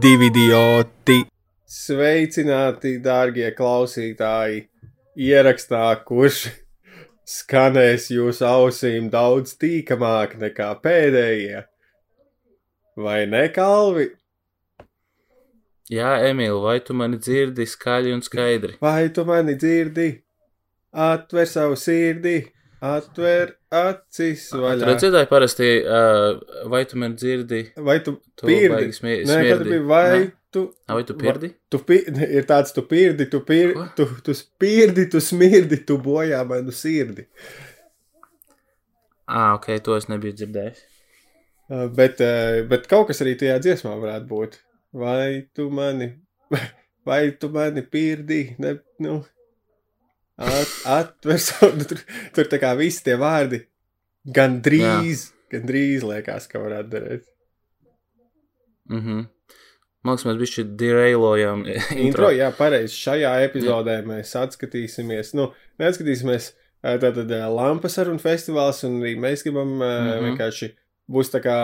divi idioti. Sveicināti, dārgie klausītāji! Ierakstā, kurš skanēs jūsu ausīm daudz tīkamāk nekā pēdējie. Vai ne, Kalvi? Jā, Emīl, vai tu mani dzirdi skaļi un skaidri? Vai tu mani dzirdi? Atver savu sirdi, atver acis vaļā. redzēji, parasti, uh, vai tu mani dzirdi? Vai tu pirdi? smie- Nē, kad bija vai Nē. tu. Ā, Vai tu pirdi? Tu pi, ir tāds, tu pirdi, tu, pir, Ko? tu, tu spirdi, tu smirdi, tu bojā manu sirdi. Ā, ok, to es nebiju dzirdējis. Uh, Bet, uh, bet kaut kas arī tajā dziesmā varētu būt. Vai tu mani, vai tu mani pirdi? Ne, nu, at, atver savu, nu, tur, tur tā kā visi tie vārdi gan drīz, gan drīz liekas, ka varētu darīt. Mhm. Man liekas, mēs bišķi derailojam Intro, intro. jā, pareizi. Šajā epizodē mēs atskatīsimies, nu, neatskatīsimies ā, tātad ā, lampas sarunu festivāls, un arī mēs gribam mm. -hmm. vienkārši būs tā kā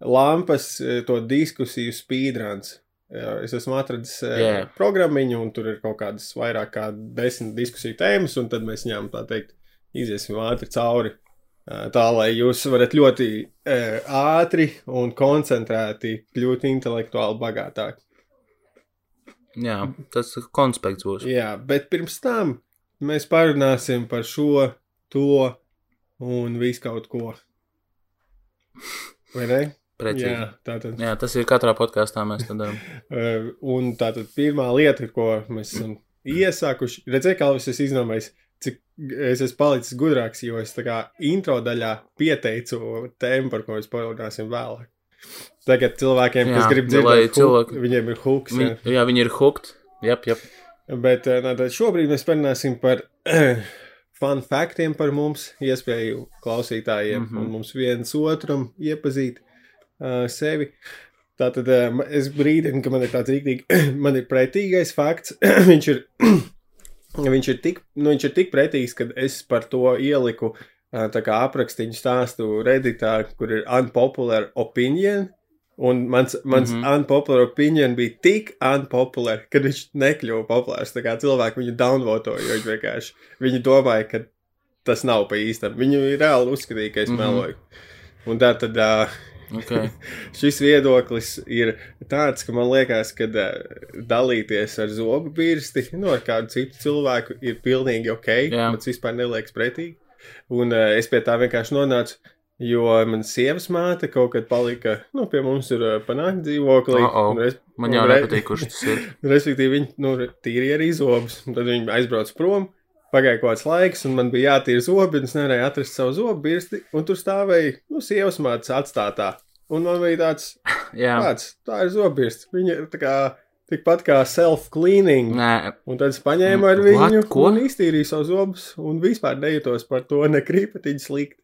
lampas to diskusiju speedruns. Es esmu atradis yeah. programmiņu, un tur ir kaut kādas vairāk kā desmit diskusiju tēmas, un tad mēs viņām tā teikt iziesim ātri cauri. Ā, Tā lai jūs varat ļoti e, ātri un koncentrēti kļūt intelektuāli bagātāki. Jā, tas konspekts būs. Jā, bet pirms tam mēs parunāsim par šo, to un visu kaut ko. Vai ne? Precīzi. Jā, tātad. Jā, tas ir katrā podkāstā mēs to darām. Uh, un tātad pirmā lieta, ko mēs esam iesākuši, redzēju, kā es esmu izdomājis, cik es esmu palicis gudrāks, jo es tā kā intro daļā pieteicu tēmu, par ko mēs parunāsim vēlāk. Tagad cilvēkiem, Jā, kas grib dzirdēt, cilvēki- viņiem ir hooks. jā. Viņi, jā, viņi ir hooked. Jep, jep. Bet eh, nā, tad šobrīd mēs parunāsim par fun faktiem par mums, iespēju klausītājiem mm -hmm. un mums viens otram iepazīt uh, sevi. Tātad uh, es brīdinu, ka man ir tāds rīktīgi, man ir pretīgais fakts. viņš, ir, viņš, ir tik, nu, viņš ir tik pretīgs, ka es par to ieliku uh, tā kā aprakstīņu stāstu Redditā, kur ir unpopular opinion. Un mans, mans mm. -hmm. unpopular opinion bija tik unpopular, ka viņš nekļuva populārs. Tā kā cilvēki viņu downvotoja, jo viņi vienkārši viņi domāja, ka tas nav pa īstam. Viņu reāli uzskatīja, ka es mm. -hmm. meloju. Un tā tad uh, Okay. šis viedoklis ir tāds, ka man liekas, ka dalīties ar zobu pirsti nu, ar kādu citu cilvēku ir pilnīgi ok. Jā. Man tas vispār neliekas pretīgi. Un uh, es pie tā vienkārši nonācu. Jo man sievas māte kaut kad palika, nu, pie mums ir uh, panākt dzīvoklī. Uh-oh. un es- Man jau nepatīk, kurš tas ir. Respektīvi, viņi nu, tīri arī zobus. Tad viņi aizbrauca prom. Pagāja kaut kāds laiks, un man bija jātīra zobi, un es nevarēju atrast savu zobu birsti. Un tur stāvēja nu, sievas mātes atstātā. Un man bija tāds, Jā. kāds, tā ir zobirsts. Viņa ir tā kā, tikpat kā self-cleaning. Nē, Un tad es paņēmu ar What? viņu Ko? un iztīrīju savus zobus, un vispār nejūtos par to nekrīpatiņu slikti.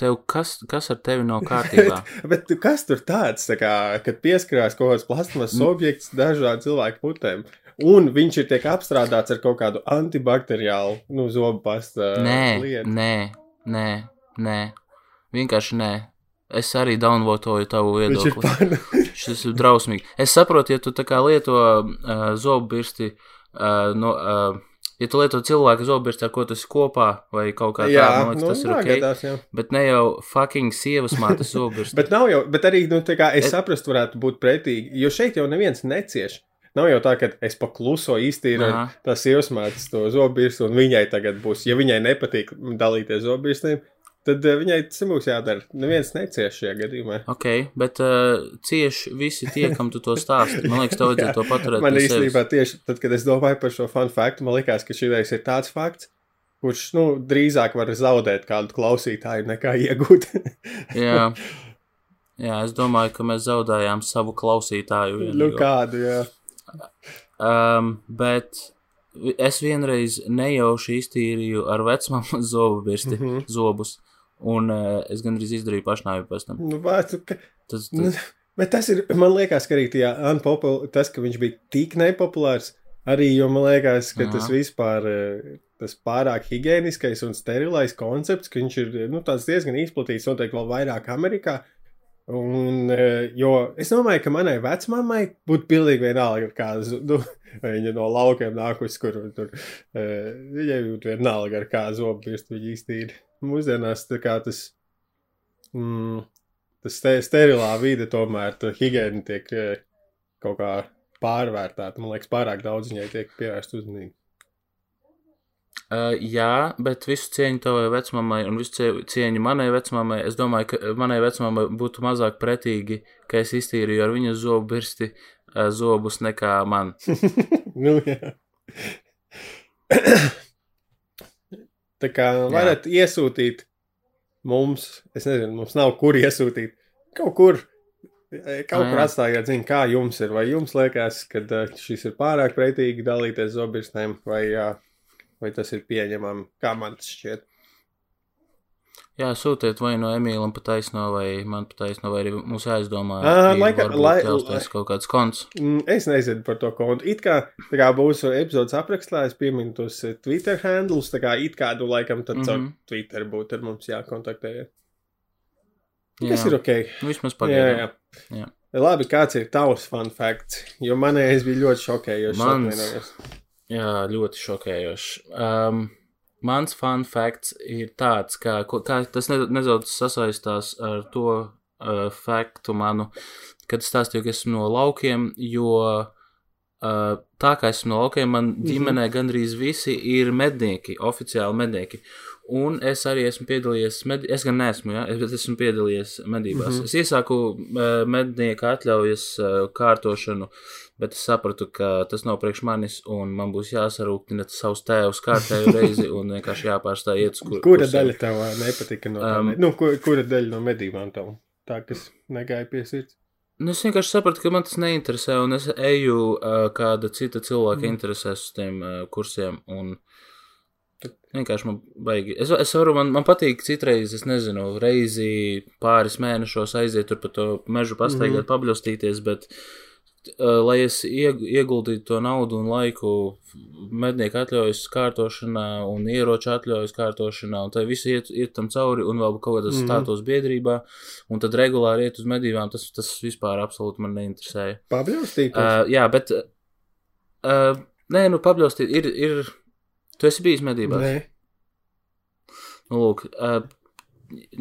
Tev kas, kas ar tevi nav kārtībā? Bet tu kas tur tāds, tā kā, kad pieskarās kaut kāds plasmas Mm. objekts dažādu cilvēku putēm, un viņš ir tiek apstrādāts ar kaut kādu antibakteriālu, nu, zobu pasta Nē, lietu. nē, nē, nē. Vienkārši nē. Es arī downvotoju tavu viedokli. Šis ir drausmīgi. Es saprotu, ja tu tā kā lieto uh, zobu birsti, uh, no, uh, ja tu lieto cilvēku zobu birsti, ar ko tas ir kopā, vai kaut kā tāda, man liekas, nu, tas ir ok. gadās, jā. Bet ne jau fucking sievas mātes zobu birsti. Bet nav jau, bet arī, nu, tā kā es Et- saprastu, varētu būt pretīgi, jo šeit jau neviens necieš. Nav jau tā, ka es pakluso Aha. tās iesmētas to zobirstu, un viņai tagad būs, ja viņai nepatīk dalīties zobirstiem, tad eh, viņai tas nebūs jādara. Neviens necieš šajā gadījumā. Ok, bet uh, cieši visi tie, kam tu to stāsti. Man liekas, tev vajadzētu to paturēt. Man īstenībā tieši tad, kad es domāju par šo fun faktu, man liekas, ka šis ir tāds fakts, kurš nu, drīzāk var zaudēt kādu klausītāju nekā iegūt. Jā. Jā, es domāju, ka mēs zaudējām savu klausītāju. nu, kādu, jā. Um, bet es vienreiz nejauši iztīrīju ar vecmāmu zobu birsti, mm. -hmm. zobus. Un uh, es gandrīz izdarīju pašnāvību pēc tam. Nu, tu, ka, Tas, nu, tas, bet tas ir, man liekas, ka arī tajā unpopular, tas, ka viņš bija tik nepopulārs, arī, jo man liekas, ka Aha. tas vispār, eh, tas pārāk higiēniskais un sterilais koncepts, ka viņš ir, nu, diezgan izplatīts, noteikti vēl vairāk Amerikā, Un, eh, jo es domāju, ka manai vecmāmai būtu pilnīgi vienalga, kāda nu, viņa no laukiem nākusi, kur tur eh, viņai būtu vienalga, ar kādu zobu pirkstu viņa iztīra. Mūsdienās tas, mm, tas ste, sterilā vide tomēr, tā higiēna tiek eh, kaut kā pārvērtēta. Man liekas, pārāk daudz viņai tiek pievērst uzmanību. Uh, jā, bet visu cieņu tavai vecmāmai un visu cie- cieņu manai vecmāmai. Es domāju, ka manai vecmāmai būtu mazāk pretīgi, ka es iztīrīju ar viņas zobu birsti uh, zobus nekā man. nu, jā. Tā kā varat jā. iesūtīt mums, es nezinu, mums nav kur iesūtīt. Kaut kur, kaut kur atstājiet, zinu, kā jums ir. Vai jums liekas, ka šis ir pārāk pretīgi dalīties zobirstēm, vai, vai tas ir pieņemami, kā man tas šķiet. Jā, sūtiet vai no Emīlam pa taisno, vai man pa taisno, vai arī mums jāizdomā. Ā, ir laika- lai- jāuztais kaut kāds konts. Mm, Es nezinu par to kontu. It kā, kā būs epizodes aprakstā, es pieminu tos eh, Twitter handlus, tā kā it kādu laikam tad mm Mhm. -hmm. caur Twitter būtu ar mums jākontaktē. Jā, Tas ir ok. Nu, vismaz Jā, pagaidām. jā. Jā. Labi, kāds ir tavs fun facts? Jo manējais bija ļoti šokējošs. Mans-. Jā, ļoti šokējoši. Um, mans fun facts ir tāds, ka kā, tas ne- nedaudz sasaistās ar to uh, faktu manu, kad stāstīju, ka esmu no laukiem, jo uh, tā kā esmu no laukiem, man Mhm. ģimenē gandrīz visi ir mednieki, oficiāli mednieki. Un es arī esmu piedalījies, med... es gan neesmu, ja, bet esmu piedalījies medībās. Mm. -hmm. Es iesāku uh, mednieka atļaujas uh, kārtošanu, bet es sapratu, ka tas nav priekš manis, un man būs jāsarūktina savus tēvus kārtēju reizi, un vienkārši jāpārstāj iet uz kur, Kura kursiem. daļa tev nepatika no tā? Um, nu, kur, kura daļa no medībām tev? Tā, kas negāja pie sirds. Nu, es vienkārši sapratu, ka man tas neinteresē, un es eju uh, kāda cita cilvēka mm. interesēs uz tiem uh, kursiem. Un vienkārši man baigi. Es, es varu, man, man patīk citreiz, es nezinu, reizi pāris mēnešos aiziet tur pa to mežu pastaigāt, mm. pabļostīties, bet. Uh, lai es ieg, ieguldītu to naudu un laiku mednieku atļaujas kārtošanā un ieroču atļaujas kārtošanā, un tā visu iet, iet tam cauri un vēl kaut kādā Mhm. stātos biedrībā, un tad regulāri iet uz medībām, tas, tas vispār absolūti man neinteresēja. Pabļaustīt? Uh, jā, bet. Uh, nē, nu, pabļaustīt, ir, ir. Tu esi bijis medībās. Nē. Nu, lūk, uh,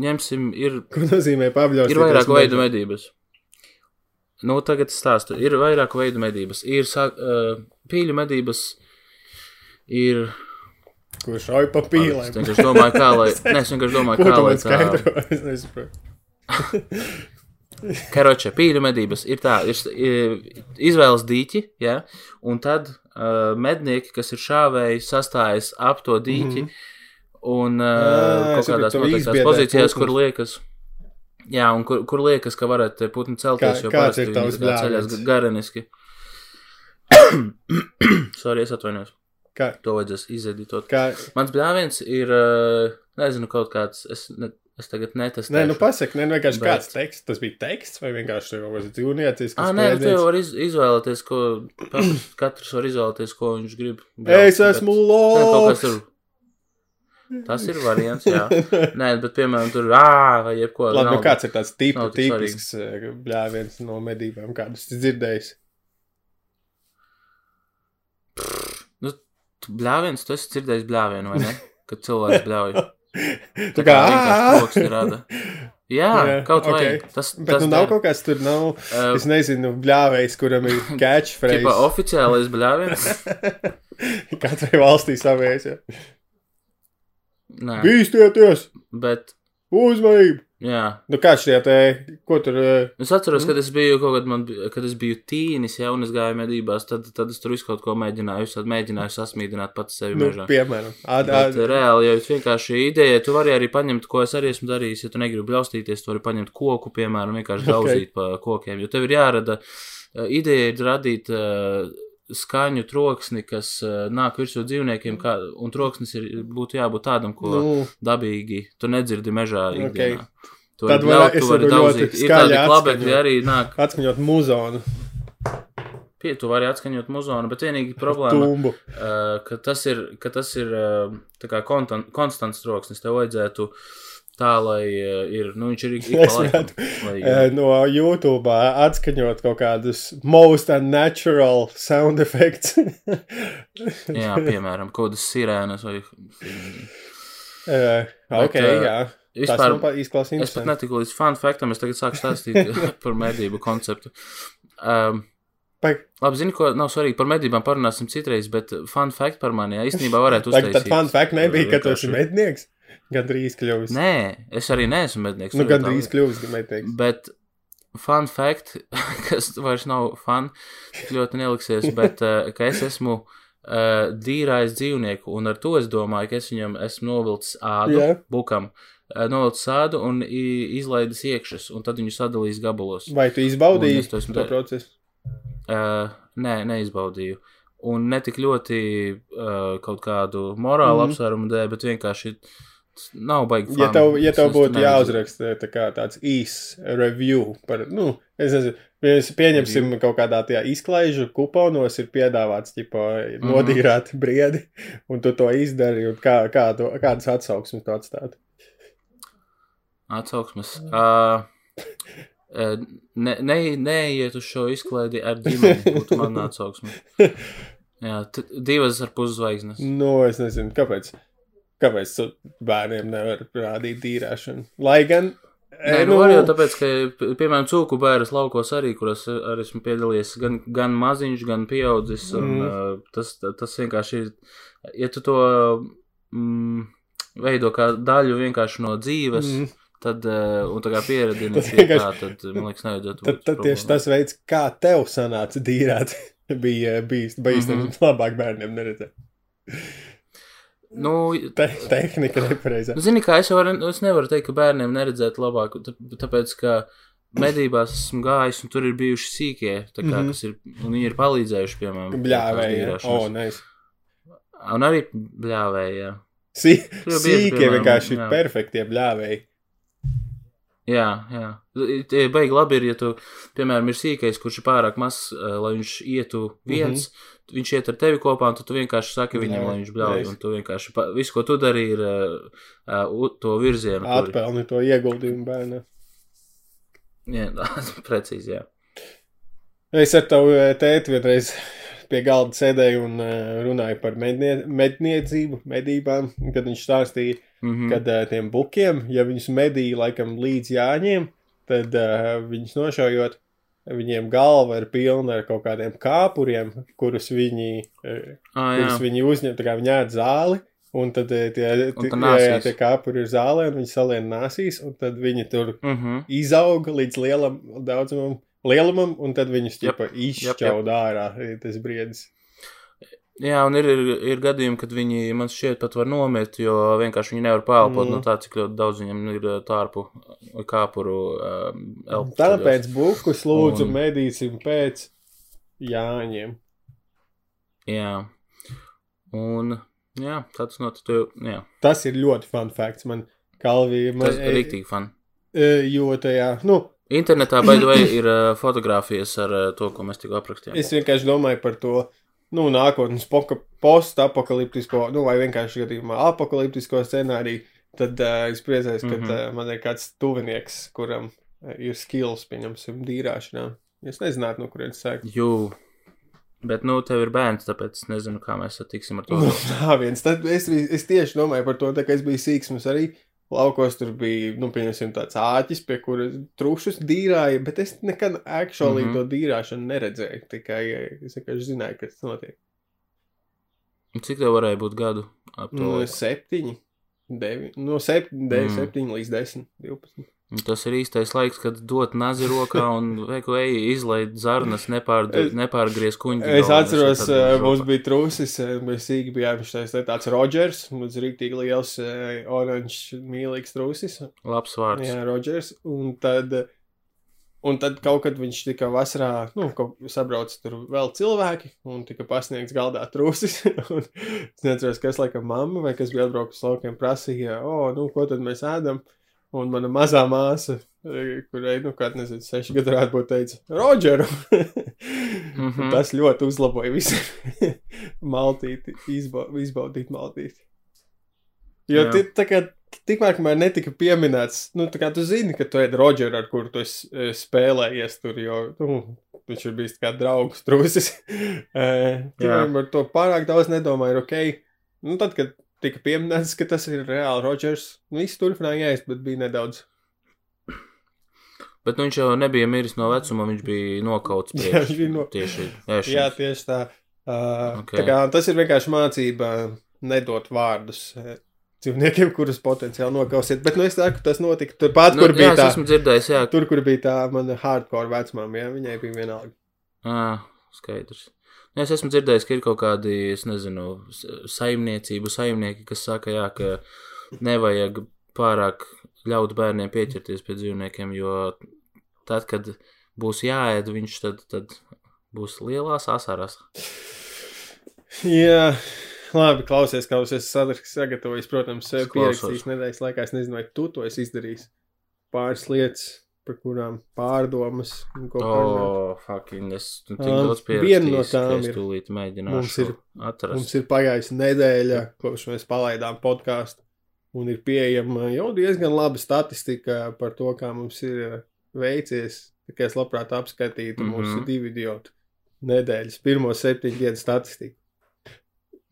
ņemsim, ir, Ko nozīmē pabļaustīt? ir vairāku veidu medības. Nu, tagad es stāstu. Ir vairāku veidu medības. Ir sāk, uh, pīļu medības, ir. Kurš šauj pa Es pīlēm? vienkārši domāju, kā lai. Nē, es vienkārši domāju, kā lai tā. Es nesaprotu. Karoče, pīļu medības ir tā, ir, ir izvēles dīķi, ja, un tad uh, mednieki, kas ir šāvēji, sastājas ap to dīķi, mm -hmm. un uh, Ā, kaut es saprotu, kādās noteiktās pozīcijās, kur liekas, jā, un kur, kur liekas, ka varētu te putni celties, Kā- jo kāds parasti ir tavs viņi tā ceļās bļāviens? gareniski. Sorry, es atvainojos. Kā, To vajadzēs izedītot. kā, Mans bļāviens ir, uh, nezinu, kaut kāds, es, ne, es tagad netestēšu. nē, nu pasaka, nē, nu vienkārši Bet- kāds teksts, tas bija teksts vai vienkārši kaut kāds dzīvniecisks? Ah, nē, tu jau vari iz, izvēlēties, ko katrs, katrs var izvēlēties, ko viņš grib. Es Bet- esmu Nē, kaut kas loks! tur. Tas ir variants, jā. Nē, bet, piemēram, tur ā, vai jebko. Labi, nu kāds ir tāds tipu, tipisks eh, bļāviens no medībām, kādus dzirdējis? Nu, bļāviens, tu esi dzirdējis bļāvienu, vai ne? Kad cilvēks bļauj. Tā kā vienkārši rada. Jā, Jā, kaut vai. ok. Tas, Bet tas nu nav der. kaut kāds tur, nav, Uh, es nezinu, bļāvējs, kuram ir catchphrase. oficiālais bļāviens? Katrai valstī savējais, ja. Nē, Bīstieties! bet, Uzmanību! jā. Nu kā šie te, ko tur, eh, Es atceros, Mm. kad es biju kaut kad, man, kad es biju tīnis, ja, un es gāju medībās, tad, tad es tur visu kaut ko mēģināju, es mēģināju sasmīdināt pats sevi nu, mežā. piemēram, ad, Bet ad, reāli, ja vienkārši ideja, tu vari arī paņemt, ko es arī esmu darījis, ja tu negribi bļaustīties, tu vari paņemt koku, piemēram, vienkārši Ok. gauzīt pa kokiem, jo tev ir jārada, uh, ideja ir radīt uh, skaņu troksni, kas uh, nāk virsū dzīvniekiem, kā, un troksnis ir, būtu jābūt tādam, ko nu, dabīgi tu nedzirdi mežā Ok. ikdienā. Tu Tad var- bļaut, es tu vari daudzīt. Ir tādi klabekļi arī nāk. atskaņot muzonu, Pie, tu vari atskaņot muzonu, bet vienīgi problēma, tumbu. uh, ka tas ir, ka tas ir uh, kā kontan, konstants troksnis. Tev vajadzētu tā, lai uh, ir, nu, viņš ir ik Es pa laikam. varētu, Lai, Eh, no YouTube atskaņot kaut kādus most unnatural sound effects. jā, piemēram, kaut kādas sirēnas vai. Eh, ok, eh, jā. Tas Vispār, man pa- izklausās es pat netiku līdz fun faktam, es tagad sāku stāstīt par medību konceptu. Um, Vai- Labi, zinu, ko nav svarīgi par medībām parunāsim citreiz, bet fun fact par mani, jā, īstenībā varētu uztaisīt. tad fun fact nebija, ka tu esi mednieks. Gan drīz kļuvis. Nē, es arī neesmu mednieks. Nu, tur gan jau tā drīz lieta. kļuvis mednieks. Bet fun fact, kas vairs nav fun, ļoti neliksies, bet uh, ka es esmu uh, dīrājs dzīvnieku, un ar to es domāju, ka es viņam esmu novilcis ādu, Jā. bukam, uh, novilcis ādu un izlaidis iekšas, un tad viņu sadalījis gabalos. Vai tu izbaudīji to to procesu? Uh, nē, neizbaudīju. Un ne tik ļoti uh, kaut kādu morālu mm. apsvērumu dēļ, bet vienkārši nav baigi. Ja tev, ja tev būtu jāuzraksta tā kā tāds īs review par, nu, es nezinu, mēs pieņemsim kaut kādā tajā izklaižu kuponos ir piedāvāts, ķipa, Mhm. nodīrāt briedi, un tu to izdari, un kā, kā tu, kādas atsauksmes tu atstātu? Atsauksmes. Uh, uh, ne, ne, neiet uz šo izklaidi ar ģimeni, būtu man atsauksme. Jā, divas ar puszvaigznes. Nu, es nezinu, kāpēc. Kāpēc bērniem nevar rādīt dīrāšanu? Lai gan. Nē, e, nu, var jau tāpēc, ka, piemēram, cūku bērnas laukos arī, kuras arī esmu piedalījies, gan, gan maziņš, gan pieaudzis, un Mm. tas, tas vienkārši ir, ja tu to mm, veido kā daļu vienkārši no dzīves, Mm. tad, uh, un tā kā pieredini pie tā, tad, man liekas, nevajadzētu Tad, tad tieši tas veids, kā tev sanāca dīrāt, bija bijis bīstams. Mm. -hmm. Labāk bērniem neredzēt. Nu, Te, tehnika nepareizā. Nu, Zini, kā es varu, es nevaru teikt, ka bērniem neredzētu labāk, tā- tāpēc, ka medībās esmu gājis, un tur ir bijuši sīkie, tā kā, mm -hmm. kas ir, un viņi ir palīdzējuši, piemēram, Bļāvēji. dīrāšanas. O, nice. Un arī bļāvēji, jā. Sī, sīkie piemēram, vienkārši ir jā. perfektie bļāvēji. Jā, jā. Tie baigi labi ir, ja tu, piemēram, ir sīkais, kurš ir pārāk mazs, eh, lai viņš ietu viens, mm -hmm. Viņš iet ar tevi kopā, un tu, tu vienkārši saki viņam, lai viņš nice. un tu vienkārši, pa, visu, ko tu dari, ir uh, to virzienu. Atpelni to ieguldījumu bērnam. Jā, precīzi, jā. Es ar tavu tēti vienreiz pie galda sēdēju un runāju par mednie, medniecību, medībām, kad viņš stāstīja, Mm -hmm. kad tiem bukiem, ja viņus medīja laikam līdz jāņiem, tad uh, viņus nošaujot, viņiem galva ir pilna ar kaut kādiem kāpuriem, kurus viņi, uh, ah, kurus viņi uzņem, tā kā viņi ēd zāli. Un tad eh, tie, tie, jā, jā, tie kāpuri ir zālē, un viņi salien nāsīs, un tad viņi tur Mm -hmm. izauga līdz lielam daudzumam, lielumam, un tad viņus Jep, ķipa izšķauda ārā tas briedis. Jā, un ir, ir, ir gadījumi, kad viņi man šķiet pat var nomirt, jo vienkārši viņi nevar pēlpot Mm. no tā, cik daudz viņam ir uh, tārpu vai kāpuru um, elpu. Tāpēc bukus lūdzu Un- medīsim pēc jāņem. Jā. Un, jā, tā tas notiek, jā. Tas ir ļoti fun facts. Man Kalvija, man, Tas ir rīktīgi fan. e, jo tajā, nu, Internetā, by the way, ir uh, fotografijas ar uh, to, ko mēs tikko aprakstījām. es vienkārši domāju par to, nu, nākotnes poka- post-apokaliptisko, nu, vai vienkārši gadījumā apokaliptisko scenāriju. Tad uh, es priecājos, ka mm. -hmm. uh, man ir kāds tuvinieks, kuram uh, ir skills, pieņemsim, dīrāšanā. Es nezinātu, no kurienes sākt. Jū. Bet, nu, tev ir bērns, tāpēc es nezinu, kā mēs satiksim ar to. Nu, tā viens. Tad es, es tieši domāju par to, tā, ka es biju sīgs. Mums arī laukos tur bija, nu, pieņemsim, tāds āķis, pie kuras trušus dīrāja, bet es nekad actually mm. -hmm. to dīrāšanu neredzēju. Tikai es vienkārši zināju, ka tas notiek. Cik tev varēja būt gadu? No laiku? septiņi, deviņi, no septiņi, de, Mm. septiņi līdz desmit, divpadsmit. Tas ir īstais laiks, kad dot nazi rokā un veiku eju izlaid zarnas, nepār, Es- nepārgriez kuņģi. Es atceros, eh, mums bija trūcis, eh, mēs sīki bijām te tāds Rodžers, mums rīktīgi liels eh, oranžs mīlīgs trūcis. Labs vārds. Jā, Rodžers. Un tad, un tad kaut kad viņš tika vasarā, nu, sabrauc tur vēl cilvēki, un tika pasniegts galdā trūcis. un es neatceros, kas laikam mamma vai kas bija atbraukus laukiem, prasīja, o, nu, ko tad mēs ēdam. Un mana mazā māsa, eh, kurai, nu, kāda, nezinu, seši gadu varētu būt, teica, Rodžeru. mm Mhm. Tas ļoti uzlaboja visu maltīti, izba, izbaudīt maltīti. Jo tie, tā kā tikmēr, kamēr netika pieminēts, nu, tā kā tu zini, ka tu esi Rodžers, ar kuru tu esi eh, spēlējies tur, jo nu, viņš ir bijis kā draugs trūcis. Tikmēr par to pārāk daudz nedomāju, ir ok. Nu, tad, kad tika pieminēts, ka tas ir reāli Rodžers, viss turpināja ēst, bet bija nedaudz. Bet nu, viņš jau nebija miris no vecuma, viņš bija nokauts priekš, Jā, viņš bija no... tieši ēšanas. Jā, tieši tā. Uh, Okay. tā kā, tas ir vienkārši mācība nedot vārdus dzīvniekiem, kurus potenciāli nokausiet. Bet nu, es saku, tas notika turpat, Nu, kur bija jā, tā. es esmu dzirdējis, jā, Tur, kur bija tā mana hardcore vecmāma, jā, viņai bija vienalga. Ah, skaidrs. Nu, Es esmu dzirdējis, ka ir kaut kādi, es nezinu, saimniecību saimnieki, kas saka, jā, ka nevajag pārāk ļaut bērniem pieķerties pie dzīvniekiem, jo tad, kad būs jāēd, viņš tad, tad būs lielās asaras. Jā, labi, klausies, klausies, sadarks sagatavojis, protams, pierakstījis nedēļas laikā. Es nezinu, vai tu to esi izdarījis. Pāris lietas, par kurām pārdomas un ko parunāt. Oh, fucking, es nu, tik Um, daudz viena no tām ir- tūlīt Mums mēģināšu ir- atrast. Mums ir pagājusi nedēļa, kopš mēs palaidām podkāstu, un ir pieejama jau diezgan laba statistika par to, kā mums ir uh, veicies. Tikai es labprāt apskatītu mm Mhm. -hmm. mūsu divu idiotu nedēļas pirmo septiņu dienu statistiku.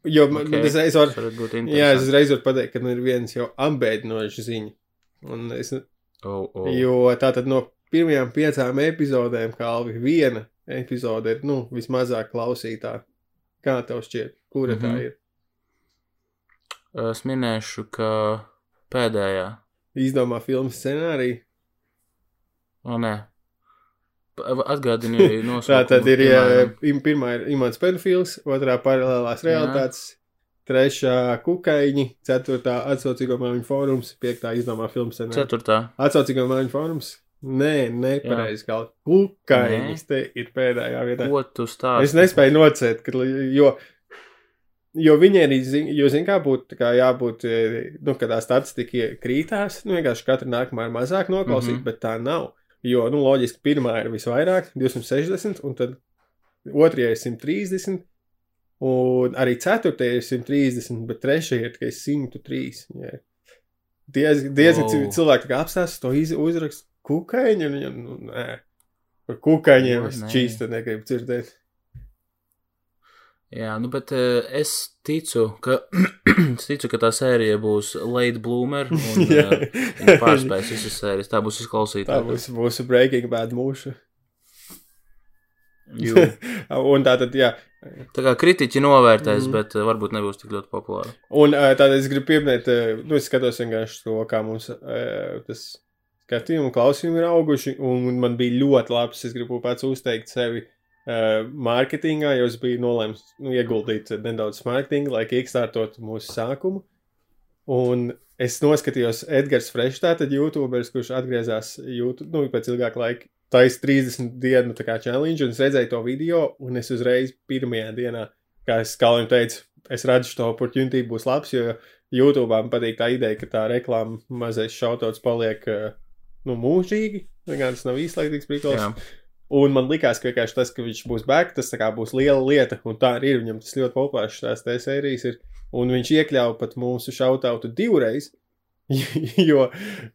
Jo man Ok, okay. es reiz varu, jā, es uzreiz varu pateikt, ka man ir viens jau ambēdinošs ziņa. Un es, Oh, oh. Jo tā tad no pirmajām piecām epizodēm, kā Alvi, viena epizode ir, nu, vismazāk klausītā. Kā tev šķiet, kura mm -hmm. tā Mhm. ir? Es minēšu, ka pēdējā, Izdomā filmu scenāriju. o nē, atgādini nosaukumu. Tā tad ir, im- pirmā ir Imants Penfils, otrā paralēlās realitātes, trešā kukaiņi, ceturtā atsaucīgo mājiņu fórums, piektā izdomā filmu scenāriju. Ceturtā. Atsaucīgo mājiņu fórums? Nē, nepareizi kā kukaiņas, te ir pēdējā vietā. Ko tu stāsti? Es nespēju nocēt, ka, jo, jo viņi arī zina, jo zina, kā būtu, kā jābūt, e, nu, kad tā statistika krītās, nu, vienkārši katra nākamā ir mazāk noklausīta, mm. -hmm. bet tā nav. Jo, nu, loģiski, pirmā ir visvairāk, 260, un tad otrajā ir 130, un arī ceturtajā ir 130, bet trešajā ir tikai 103. Jā. Diez, diezgan Wow. cilvēki tā apstāsta to uzrakstu kukaiņu, un viņam, nu, nē, par kukaiņiem Jo, es nē. čīsti negribu dzirdēt. Jā, nu, bet uh, es ticu, ka, es ticu, ka tā sērija būs Late Bloomer un uh, pārspēs visas sērijas. Tā būs Tā izklausītāja. būs mūsu Breaking Bad mūša. Jū. un tā tad, jā. Tā kā kritiķi novērtēs, mm. bet uh, varbūt nebūs tik ļoti populāri. Un uh, tad es gribu pieminēt, uh, nu, es skatos vienkārši to, kā mums tas skatījumi un klausījumi ir auguši, un man bija ļoti labs, es gribu pats uzteikt sevi mārketingā, jo es biju nolēms nu, ieguldīt nedaudz mārketinga, lai kickstartot mūsu sākumu. Un es noskatījos Edgars Fresh, tātad YouTuberis, kurš atgriezās YouTube, nu, pēc ilgāka laika. Tā ir 30 dienu tā challenge, un es redzēju to video, un es uzreiz pirmajā dienā, kā es Kalim teicu, es redzu, ka to opportunity būs labs, jo YouTube man patīk tā ideja, ka tā reklāma mazais šautauts paliek eh, nu, mūžīgi. Tas nav īslaicīgs prikals. Jā, Un man likās, ka vienkārši tas, ka viņš būs back, tas tā būs liela lieta, un tā arī ir. Viņam tas ļoti populārs tās tā sērijas ir. Un viņš iekļāva pat mūsu šautautu divreiz, jo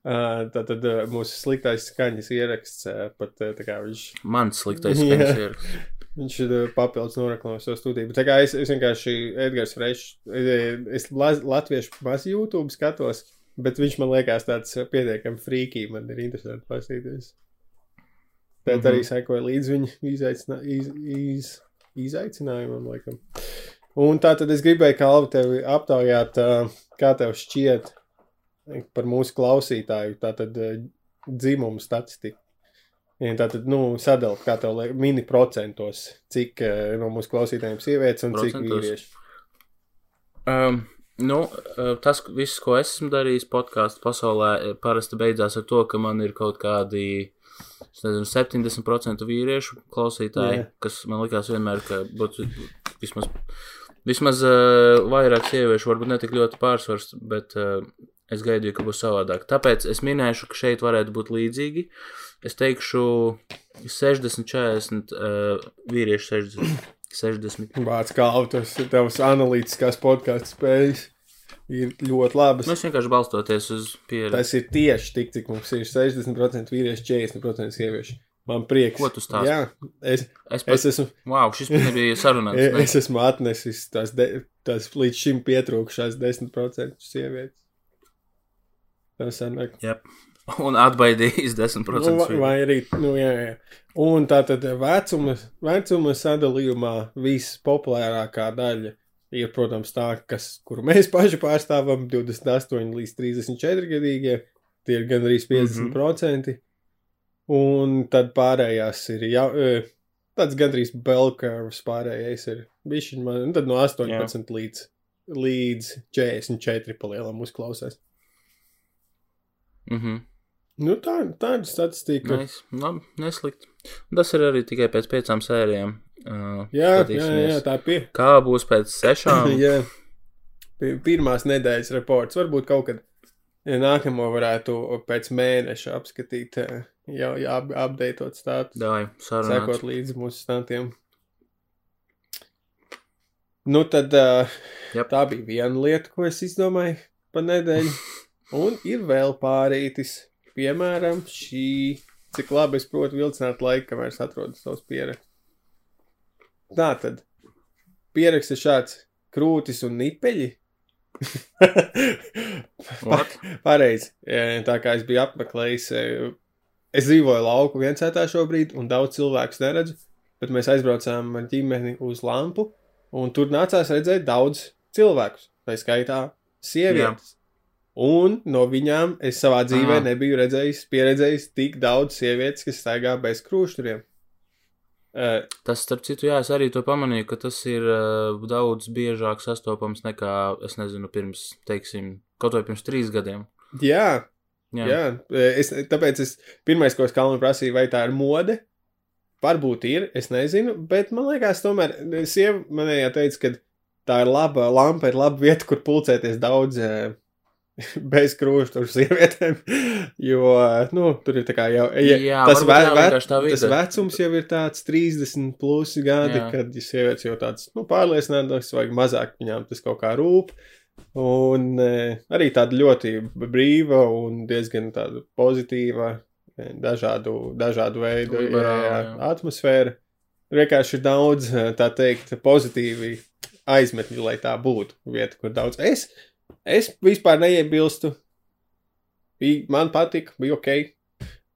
tā tad mūsu sliktais skaņas ieraksts pat tā kā viņš, mans sliktais Jā. skaņas ieraksts. viņš ir papildus noraklamējis savu studiju. Bet tā kā es, es vienkārši Edgars Fresh, es, es la- latviešu maz YouTube skatos, bet viņš man liekas tāds pietiekami frīkī, man ir interesanti paskatīties. Tad Mhm. arī sekoja līdz viņa izaicinā, iz, iz, izaicinājumam, laikam. Un tā tad es gribēju, Kalvi, tevi aptaujāt, kā tev šķiet par mūsu klausītāju, tātad ā, dzimumu statistiku. Tātad, nu, sadalīt, kā tev liekas, mini procentos, cik ā, no mūsu klausītājiem sievietes un cik Procentos? vīrieši. Um, nu, uh, tas viss, ko es esmu darījis podkāstu pasaulē, eh, parasti beidzās ar to, ka man ir kaut kādi. Nezinu, 70% vīriešu klausītāji, Jā. kas man likās vienmēr, ka būtu vismaz, vismaz uh, vairāk sieviešu, varbūt ne tik ļoti pārsvars, bet uh, es gaidīju, ka būs savādāk. Tāpēc es minēšu, ka šeit varētu būt līdzīgi. Es teikšu 60, 40, uh, vīriešu 60. 60. Vārds tas ir tavs analītiskās podkāstu spējas. ir ļoti labas. Mēs vienkārši balstoties uz pieredzi. Tas ir tieši tik, cik mums ir 60% vīrieši, 40% sieviešu. Man prieks. Ko tu stāsti? Jā, es, Es, pat, es esmu, wow, šis nebija sarunāts. es esmu atnesis tās, de, tās līdz šim pietrūkšās 10% sievietes. Tas sanāk. Un atbaidījis 10%. Nu, vai, vai arī, nu, jā, jā. Un tā tad vecuma, vecuma sadalījumā vispopulārākā daļa ir, protams, tā, kas, kuru mēs paši pārstāvam, 28 līdz 34 gadīgie, tie ir gandrīz 50%. Un tad pārējās ir jau, e, tāds gandrīz belkārs, pārējais ir bišķiņ man, un tad no 18 jā. līdz, līdz 44 palielam uzklausās. Mm -hmm. Nu, tā, tāda statistika. Nice. Labi, neslikt. Tas ir arī tikai pēc piecām sērijām. Uh, Jā, jā, jā, tā pie. Kā būs pēc sešām? jā. Pi- Pirmās nedēļas reports. Varbūt kaut kad ja nākamo varētu pēc mēneša apskatīt, jau jā, apdeitot stāstu, Dāj, sarunāt. sekot līdzi mūsu statiem. Nu, tad uh, Jep. tā bija viena lieta, ko es izdomāju pa nedēļu. Un ir vēl pārītis. Piemēram, šī, cik labi es protu vilcināt laiku, kamēr es atrodu savus pierakstus. Tā tad pieraksts ir šāds krūtis un nipeļi. Pareizi. Jā, Tā kā es biju apmeklējis, eh, es dzīvoju lauku viencētā šobrīd, un daudz cilvēku neredzu, bet mēs aizbraucām ar ģimeni uz lampu, un tur nācās redzēt daudz cilvēkus, tā skaitā sievietes. Un no viņām es savā dzīvē Aha. nebiju redzējis, pieredzējis tik daudz sievietes, kas staigā bez krūšturiem. Uh, Tas, starp citu, jā, es arī to pamanīju, ka tas ir uh, daudz biežāk sastopams nekā, es nezinu, pirms, teiksim, kaut vai pirms trīs gadiem. jā, Jā, Jā, es, tāpēc es pirmais, ko es Kalnu prasīju, vai tā ir mode. Varbūt ir, es nezinu, bet man liekas, tomēr sieva manējā teica, ka tā ir laba lampa, ir laba vieta, kur pulcēties daudz eh, bez krūšņu sievietēm. Jo, nu, tur ir tā kā jau. Ja, Jā, tas, ve, ve, tas vecums jau ir tāds 30 plus gadi, Jā. kad ja sievietes jau tāds nu, pārliecinātas, vajag mazāk viņām tas kaut kā rūp. Un e, arī tāda ļoti brīva un diezgan tāda pozitīva, e, dažādu, dažādu veidu jā, Liberāla, jā, jā. atmosfēra. Vienkārši ir daudz, e, tā teikt, pozitīvi aizmetņi, lai tā būtu vieta, kur daudz. Es, es vispār neiebilstu. Bija, man patika, bija ok.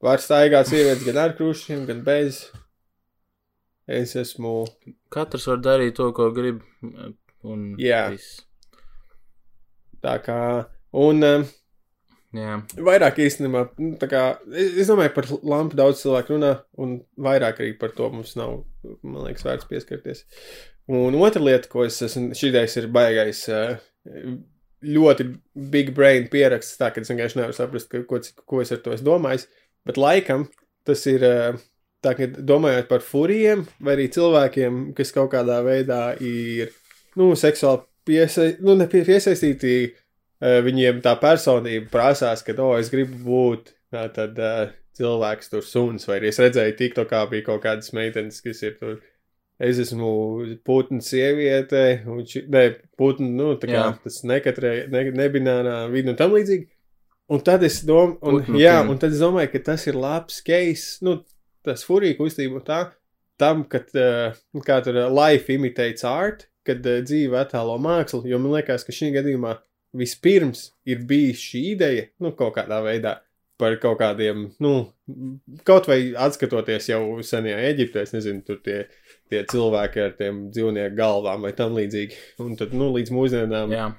Var staigāt sievietes gan ar krūšiem, gan bez. Es esmu. Katrs var darīt to, ko grib. Un Jā. viss. Tā kā. Un um, Jā. vairāk īstenībā, nu, kā. Es, es domāju, par lampu daudz cilvēku runā, un vairāk arī par to mums nav, man liekas, vērts pieskarties. Un otra lieta, ko es esmu, šīdais ir baigais. Uh, ļoti big brain pieraksts, tā ka es vienkārši nevaru saprast, ka, ko, ko es ar to esmu domājis. Bet laikam tas ir eh, tā, ka domājot par furijiem vai arī cilvēkiem, kas kaut kādā veidā ir nu, seksuāli piesa, nu, pie- piesaistīti, eh, viņiem tā personība prasās, ka, oh, es gribu būt tā, tad, cilvēks tur suns, vai arī es redzēju, tik to kā bija kaut kādas meitenes, kas ir tur. Es esmu putnu sieviete, un ši, ne, putnu, nu, tā kā Jā. tas nekatrai, ne, nebinārā vidi un tam līdzīgi. Un tad es domāju, un, Putnu jā, un tad es domāju, ka tas ir labs case, nu, tas furija kustība tā, tam, kad, uh, kā tur uh, life imitates art, kad uh, dzīve attēlo mākslu, jo man liekas, ka šī gadījumā vispirms ir bijis šī ideja, nu, kaut kādā veidā par kaut kādiem, nu, kaut vai atskatoties jau senajā Eģiptē, es nezinu, tur tie, tie cilvēki ar tiem dzīvnieku galvām vai tam līdzīgi. Un tad, nu, līdz mūsdienām Jā.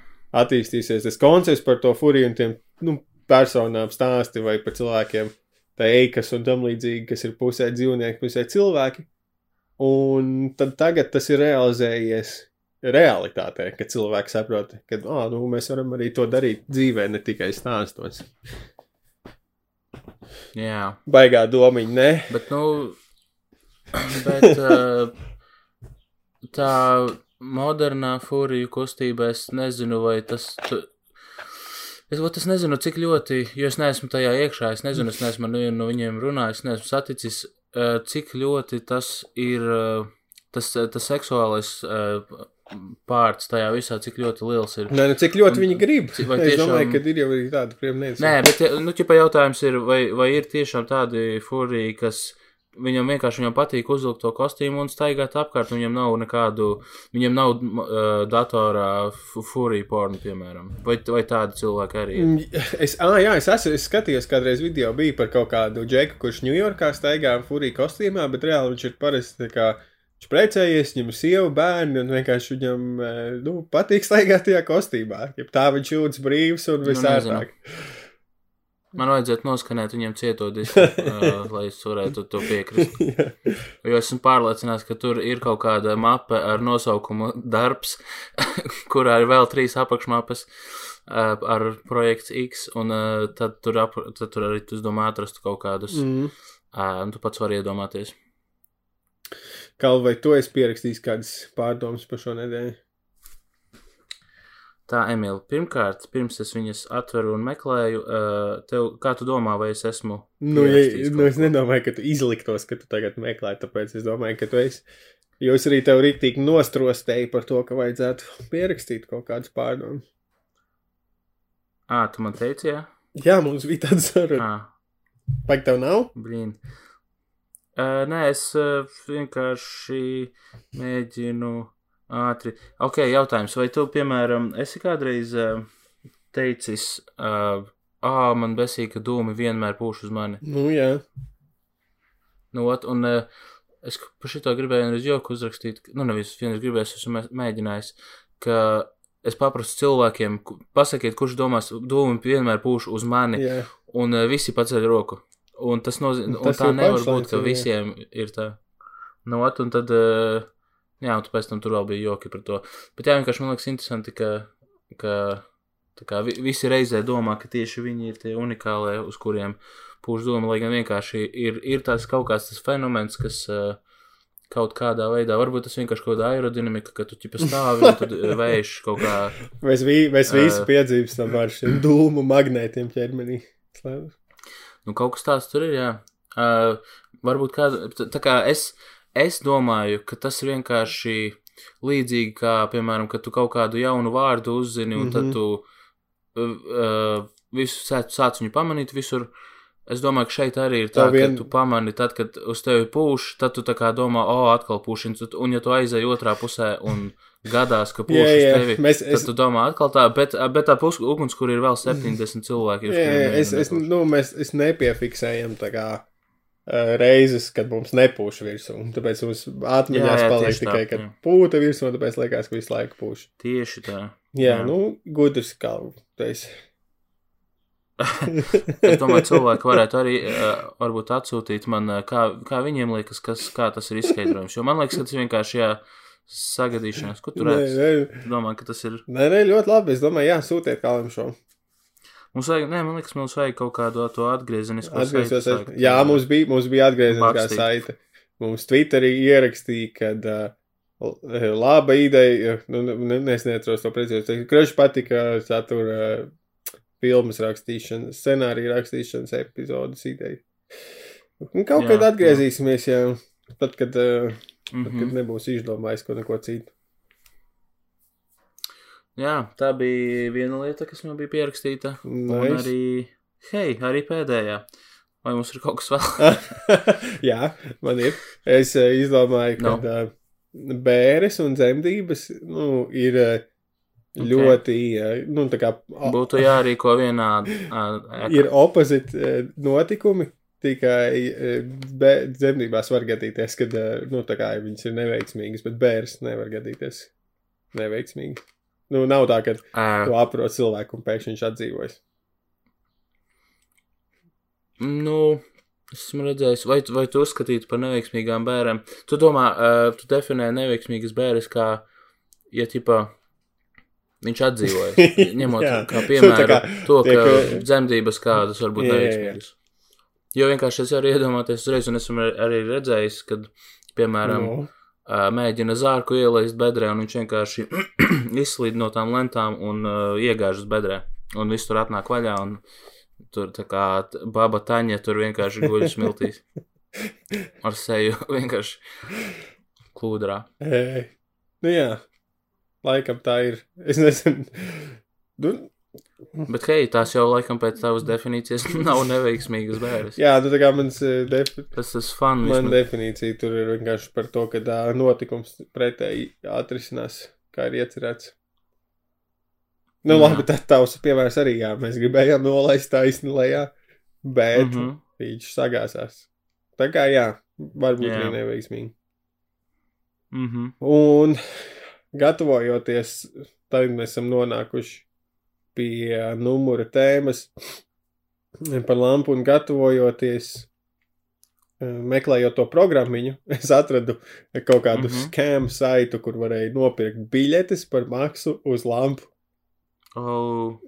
attīstīsies tas koncepts par to furiju un tiem, nu, personām stāsti vai par cilvēkiem, tā eikas un tam līdzīgi, kas ir pusē dzīvnieki, pusē cilvēki. Un tad tagad tas ir realizējies realitātē, kad cilvēki saprot, ka, ah, nu, mēs varam arī to darīt dzīvē, ne tikai stāstos. Jā. Baigā domiņa, ne? Bet, nu, bet uh, tā modernā furiju kustība, es nezinu, vai tas. Tu, es, vat es nezinu, cik ļoti, jo es neesmu tajā iekšā, es nezinu, es neesmu nevienu no viņiem runājis, neesmu saticis, uh, cik ļoti tas ir, uh, tas, tas seksuālais uh, pārts tajā visā, cik ļoti liels ir. Nē, nu cik ļoti viņi grib. Cik- vai Es tiešām- domāju, ka ir jau arī tāda priemniecība. Nē, bet, nu, ķipa jautājums ir, vai, vai ir tiešām tādi furiji, kas viņam vienkārši viņam patīk uzvilkt to kostīmu un staigāt apkārt, viņam nav nekādu, viņam nav uh, datorā fu- furiju pornu, piemēram. Vai, vai tādi cilvēki arī ir? Mm, Es, ah, jā, es, esmu, es skatījos, kādreiz video bija par kaut kādu džeku, kurš Ņujorkā staigā furija kostīmā, bet reāli viņš ir parasti. Viņš precējies, viņam ir sieva, bērni, un vienkārši viņam eh, nu, patīk staigāt tajā kostīmā. Ja tā viņš jūtas brīvs un Nu, visērtāk. Man vajadzētu noskanēt viņam cieto disku, uh, lai es varētu to piekrist. Jo esmu pārliecināts, ka tur ir kaut kāda mape ar nosaukumu darbs, kurā ir vēl trīs apakšmapes uh, ar projekts X, un uh, tad, tur ap, tad tur arī, es domāju, atrastu kaut kādus, mm. uh, tu pats vari iedomāties. Kalv, vai tu esi pierakstījis kādas pārdomas par šo nedēļu? Tā, Emīl, pirmkārt, pirms es viņas atveru un meklēju, uh, tev, kā tu domā, vai es esmu? Nu, ja, nu, es nedomāju, ka tu izliktos, ka tu tagad meklē, tāpēc es domāju, ka tu esi. Jo es arī tev rītīgi nostrostēju par to, ka vajadzētu pierakstīt kaut kādas pārdomas. Ā, tu man teici, jā? Jā, mums bija tāds saruna. Vai tev nav? blīn. Uh, nē, es uh, vienkārši mēģinu ātri. Ok, jautājums, vai tu, piemēram, esi kādreiz uh, teicis, uh, ah, man besīk, ka dūmi vienmēr pūš uz mani? Nu, jā. Nu, ot, un uh, es par šito gribēju vienreiz joku uzrakstīt, nu, nevis vienreiz gribēju, es esmu mē- mēģinājis, ka es paprastu cilvēkiem, pasakiet, kurš domās, dūmi vienmēr pūš uz mani, jā. un uh, visi paceļ roku. Un tas nozīmē, un Tas tā nevar būt, ka jā. visiem ir tā. Nu, ot, un tad, uh, jā, un pēc tam tur vēl bija joki par to. Bet jā, vienkārši man liekas interesanti, ka, ka kā vi, visi reizē domā, ka tieši viņi ir tie unikālie, uz kuriem pūš doma, lai gan vienkārši ir, ir tās kaut kāds tas fenomens, kas uh, kaut kādā veidā, varbūt tas vienkārši kaut kāda aerodinamika, ka tu ķipa stāvi un tad vējš kaut kā, Mēs, vi, mēs visi Ā. piedzīvostam ar šiem dūmu magnētiem ķermenī. Nu kaut kas tāds tur ir, jā. Uh, varbūt kāda, tā- tā kā es, es domāju, ka tas ir vienkārši līdzīgi kā, piemēram, kad tu kaut kādu jaunu vārdu uzzini un mm -hmm. tad Mhm. tu uh, visu sāc, sāc viņu pamanīt visur. Es domāju, ka šeit arī ir tā, Tā vien... ka tu pamani, tad, kad uz tevi pūš, tad tu tā kā domā, o, oh, atkal pūš, un ja tu aizēji otrā pusē un gadās, ka pūš Jā, uz jā, tevi, mēs- tad es- tu domā atkal tā, bet, bet tā pus, uguns, kur ir vēl 70 cilvēki, uz Jā, jā, es, es, nu, mēs es nepiefiksējam tā kā uh, reizes, kad mums nepūš virsū. Tāpēc mums jā, paliek tikai, kad jā. pūta virsū, un tāpēc liekas, ka visu laiku pūš. Tieši tā. Jā, Jā. nu, gudrs esi. Es domāju, cilvēki varētu arī uh, varbūt atsūtīt man, uh, kā, kā viņiem liekas, kas, kā tas ir izskaidrojums. Jo man liekas, ka tas vienkārši jā, sagadīšanās. Ko tu Nē, redzi? nē, Tu domā, ka tas ir. nē, nē, ļoti labi. Es domāju, jā, sūtiet kālam šo. Mums vajag, nē, man liekas, mums vajag kaut kādu to atgriezenisko saiti sākt, Jā, mums bija, mums bija atgriezeniskā saite. Mums Twitterī ierakstīja, kad uh, laba ideja, nu, ne, ne, es neatceros to precīzi. Kraši patika satura uh, filmas rakstīšanas, scenārija rakstīšanas epizodes ideja. Un kaut Jā, kad atgriezīsimies, jā, tad, kad, uh, Mm tad, -hmm. kad nebūs izdomājis ko neko citu. Jā, tā bija viena lieta, kas man bija pierakstīta. Un Nice. arī, hei, arī pēdējā. Vai mums ir kaut kas vēl? jā, man ir. Es uh, izdomāju, ka No. uh, bēres un dzemdības nu, ir Ok. ļoti, uh, nu, kā o- Būtu jārīko vienā ēkā. ir opozīti notikumi. Tikai dzemdībās var gadīties, kad nu, kā viņas ir neveiksmīgas, bet bērns nevar gadīties neveiksmīgi. Nu, nav tā, ka Ā, tu aprot cilvēku un pēkšņi viņš atdzīvojas. Nu, es esmu redzējis, vai, vai tu uzskatītu par neveiksmīgām bērniem. Tu domā, uh, tu definē neveiksmīgas bērnas kā, ja tipā viņš atdzīvoja. Ņemot kā Tā piemēru kā to, ka tiek- dzemdības kādas var būt neveiksmīgas. Jo vienkārši es varu iedomāties uzreiz, un esmu arī redzējis, kad, piemēram, Nu, uh, mēģina zārku ielaist bedrē, un viņš vienkārši izslīd no tām lentām un uh, iegāž uz bedrē. Un viss tur atnāk vaļā, un tur tā kā baba taņa tur vienkārši guļ smiltīs. Ar seju vienkārši klūdrā. e, nu jā, Laikam tā ir. Es nezinu. Nu, Bet, hei, tās jau laikam pēc tavas definīcijas nav neveiksmīgas bērres. jā, nu tā kā mans eh, defi Tas tas fun. Man vismaz. definīcija tur ir vienkārši par to, ka tā notikums pretēji atrisinās, kā ir iecerēts. Nu, Jā. labi, tad tavs piemērs arī, jā, mēs gribējām nolaist taisni lejā, bet mm. -hmm. viņš sagāsās. Tā kā, jā, varbūt arī neveiksmīgi. Mhm. Un gatavojoties, tagad mēs esam nonākuši pie numura tēmas par lampu un gatavojoties. eh, Meklējot to programmu, es atradu kaut kādu mm. -hmm. skēmu saitu, kur varēja nopirkt biļetes par maksu uz lampu, Oh,